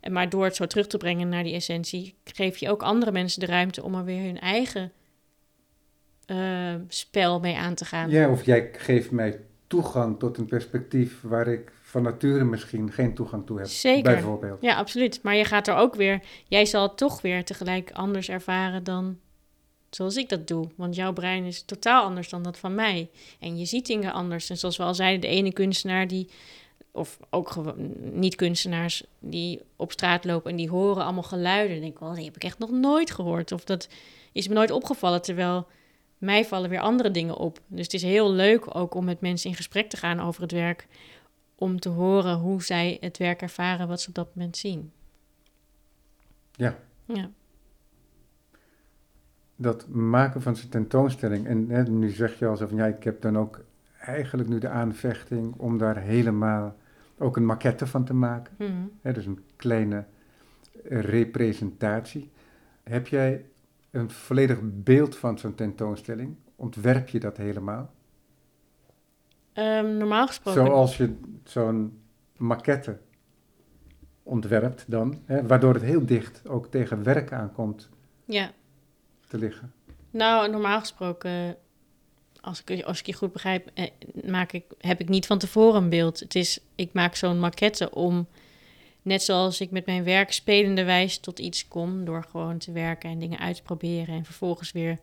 En Maar door het zo terug te brengen naar die essentie... geef je ook andere mensen de ruimte om er weer hun eigen eh, spel mee aan te gaan. Ja, of jij geeft mij toegang tot een perspectief waar ik van nature misschien geen toegang toe heb. Zeker. Bijvoorbeeld. Ja, absoluut. Maar je gaat er ook weer, jij zal het toch weer tegelijk anders ervaren dan zoals ik dat doe. Want jouw brein is totaal anders dan dat van mij. En je ziet dingen anders. En zoals we al zeiden, de ene kunstenaar die of ook niet-kunstenaars die op straat lopen en die horen allemaal geluiden. Dan denk ik, wel, die heb ik echt nog nooit gehoord. Of dat is me nooit opgevallen, terwijl mij vallen weer andere dingen op. Dus het is heel leuk ook om met mensen in gesprek te gaan over het werk. Om te horen hoe zij het werk ervaren wat ze op dat moment zien. Ja. Ja. Dat maken van zijn tentoonstelling. En hè, nu zeg je al zo van ja, ik heb dan ook eigenlijk nu de aanvechting om daar helemaal ook een maquette van te maken. Mhm. Hè, dus een kleine representatie. Heb jij een volledig beeld van zo'n tentoonstelling? Ontwerp je dat helemaal? Ehm, normaal gesproken. Zoals je zo'n maquette ontwerpt dan, hè, waardoor het heel dicht ook tegen werk aankomt Ja. te liggen. Nou, normaal gesproken, als ik, als ik je goed begrijp, eh, maak ik, heb ik niet van tevoren een beeld. Het is, ik maak zo'n maquette om, net zoals ik met mijn werk spelende wijs tot iets kom, door gewoon te werken en dingen uit te proberen en vervolgens weer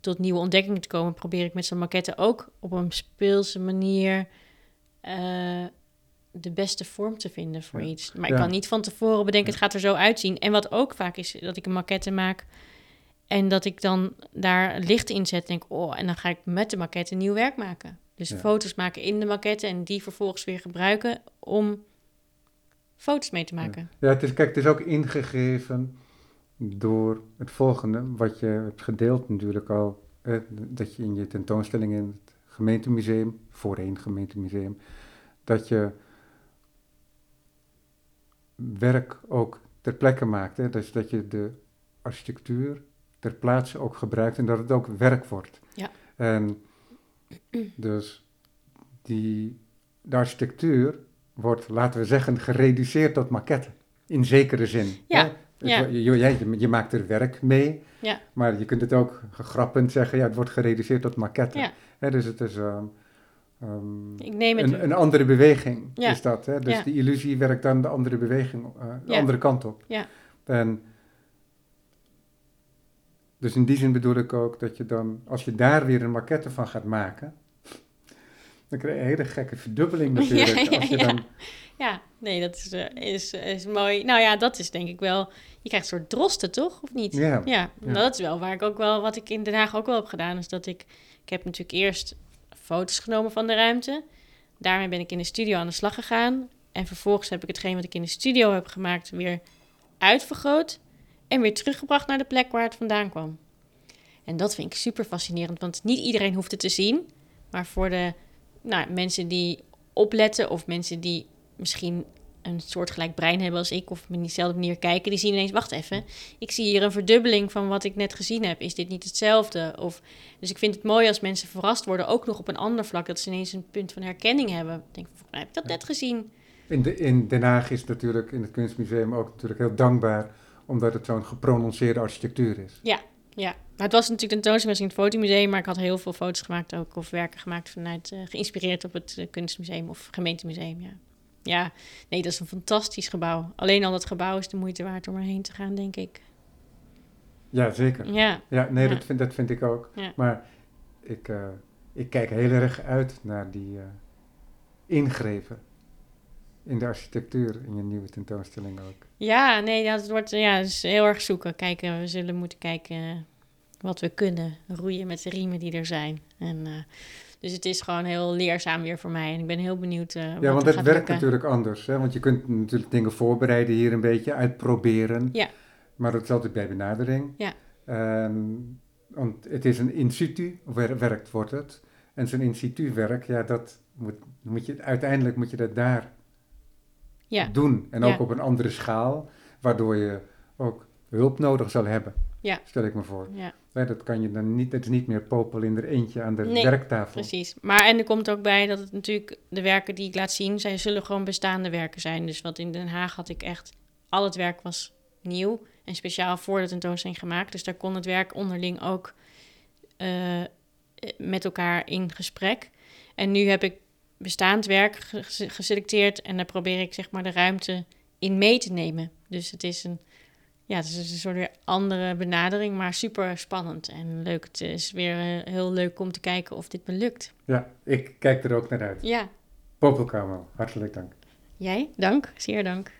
tot nieuwe ontdekkingen te komen, probeer ik met zo'n maquette ook op een speelse manier eh, de beste vorm te vinden voor Ja. iets. Maar ik kan niet van tevoren bedenken, het gaat er zo uitzien. En wat ook vaak is, dat ik een maquette maak en dat ik dan daar licht in zet. Denk, oh, en dan ga ik met de maquette nieuw werk maken. Dus Ja. foto's maken in de maquette en die vervolgens weer gebruiken om foto's mee te maken. Ja, het is, kijk, het is ook ingegeven door het volgende, wat je hebt gedeeld natuurlijk al, eh, dat je in je tentoonstelling in het gemeentemuseum, voorheen gemeentemuseum, dat je werk ook ter plekke maakt. Hè? Dus dat je de architectuur ter plaatse ook gebruikt en dat het ook werk wordt. Ja. En dus die, de architectuur wordt, laten we zeggen, gereduceerd tot maquette. In zekere zin. Ja, hè? Ja. Je, je, je maakt er werk mee, Ja. maar je kunt het ook grappend zeggen, ja, het wordt gereduceerd tot maquette. Ja. Hè, dus het is ehm, ehm, Ik neem het. een, een andere beweging, Ja. is dat. Hè? Dus die illusie werkt dan de andere beweging, eh, de andere kant op. Ja. En dus in die zin bedoel ik ook dat je dan, als je daar weer een maquette van gaat maken, dan krijg je een hele gekke verdubbeling natuurlijk. Ja, ja, als je ja. dan, Ja, nee, dat is, eh, is, is mooi. Nou ja, dat is denk ik wel. Je krijgt een soort drosten, toch? Of niet? Ja. ja. Ja. dat is wel waar ik ook wel, wat ik in Den Haag ook wel heb gedaan, is dat ik, ik heb natuurlijk eerst foto's genomen van de ruimte. Daarmee ben ik in de studio aan de slag gegaan. En vervolgens heb ik hetgeen wat ik in de studio heb gemaakt weer uitvergroot. En weer teruggebracht naar de plek waar het vandaan kwam. En dat vind ik super fascinerend, want niet iedereen hoeft het te zien. Maar voor de nou, mensen die opletten of mensen die misschien een soortgelijk brein hebben als ik of op diezelfde manier kijken, die zien ineens, wacht even, ik zie hier een verdubbeling van wat ik net gezien heb. Is dit niet hetzelfde? Of, dus ik vind het mooi als mensen verrast worden, ook nog op een ander vlak, dat ze ineens een punt van herkenning hebben. Ik denk, volgens mij heb ik dat net gezien. in, de, in Den Haag is het natuurlijk in het kunstmuseum ook natuurlijk heel dankbaar, omdat het zo'n geprononceerde architectuur is. Ja, maar het was natuurlijk een tentoonstelling in het fotomuseum, maar ik had heel veel foto's gemaakt ook, of werken gemaakt vanuit, eh, geïnspireerd op het eh, kunstmuseum of gemeentemuseum, ja. Ja, nee, dat is een fantastisch gebouw. Alleen al dat gebouw is de moeite waard om erheen te gaan, denk ik. Ja, zeker. Ja, Ja, nee, Ja. Dat, vind, dat vind ik ook. Ja. Maar ik, eh, ik kijk heel erg uit naar die ingrepen in de architectuur in je nieuwe tentoonstelling ook. ja nee, dat wordt ja, is heel erg zoeken. Kijken, we zullen moeten kijken wat we kunnen. Roeien met de riemen die er zijn. En, eh, dus het is gewoon heel leerzaam weer voor mij. En ik ben heel benieuwd eh Ja, want het werkt lukken. natuurlijk anders. Hè? Want je kunt natuurlijk dingen voorbereiden hier een beetje, uitproberen. Ja. Maar dat is altijd bij benadering. Ja. En, want het is een in situ wer- werkt, wordt het. En zo'n in situ werk, ja, dat moet, moet je, uiteindelijk moet je dat daar Ja, doen. En Ja. ook op een andere schaal, waardoor je ook hulp nodig zal hebben. Ja. Stel ik me voor. ja, dat kan je dan niet, het is niet meer popel in er eentje aan de Nee, werktafel. precies. Maar en er komt ook bij dat het natuurlijk de werken die ik laat zien, zij zullen gewoon bestaande werken zijn. Dus wat in Den Haag had ik echt, al het werk was nieuw en speciaal voor de tentoonstelling gemaakt. Dus daar kon het werk onderling ook eh, met elkaar in gesprek. En nu heb ik bestaand werk ge- geselecteerd en daar probeer ik zeg maar de ruimte in mee te nemen. Dus het is een, ja, het is een soort weer andere benadering, maar super spannend en leuk. Het is weer eh, heel leuk om te kijken of dit me lukt. Ja, ik kijk er ook naar uit. Ja, Popelkamer, hartelijk dank. Jij, dank. Zeer dank.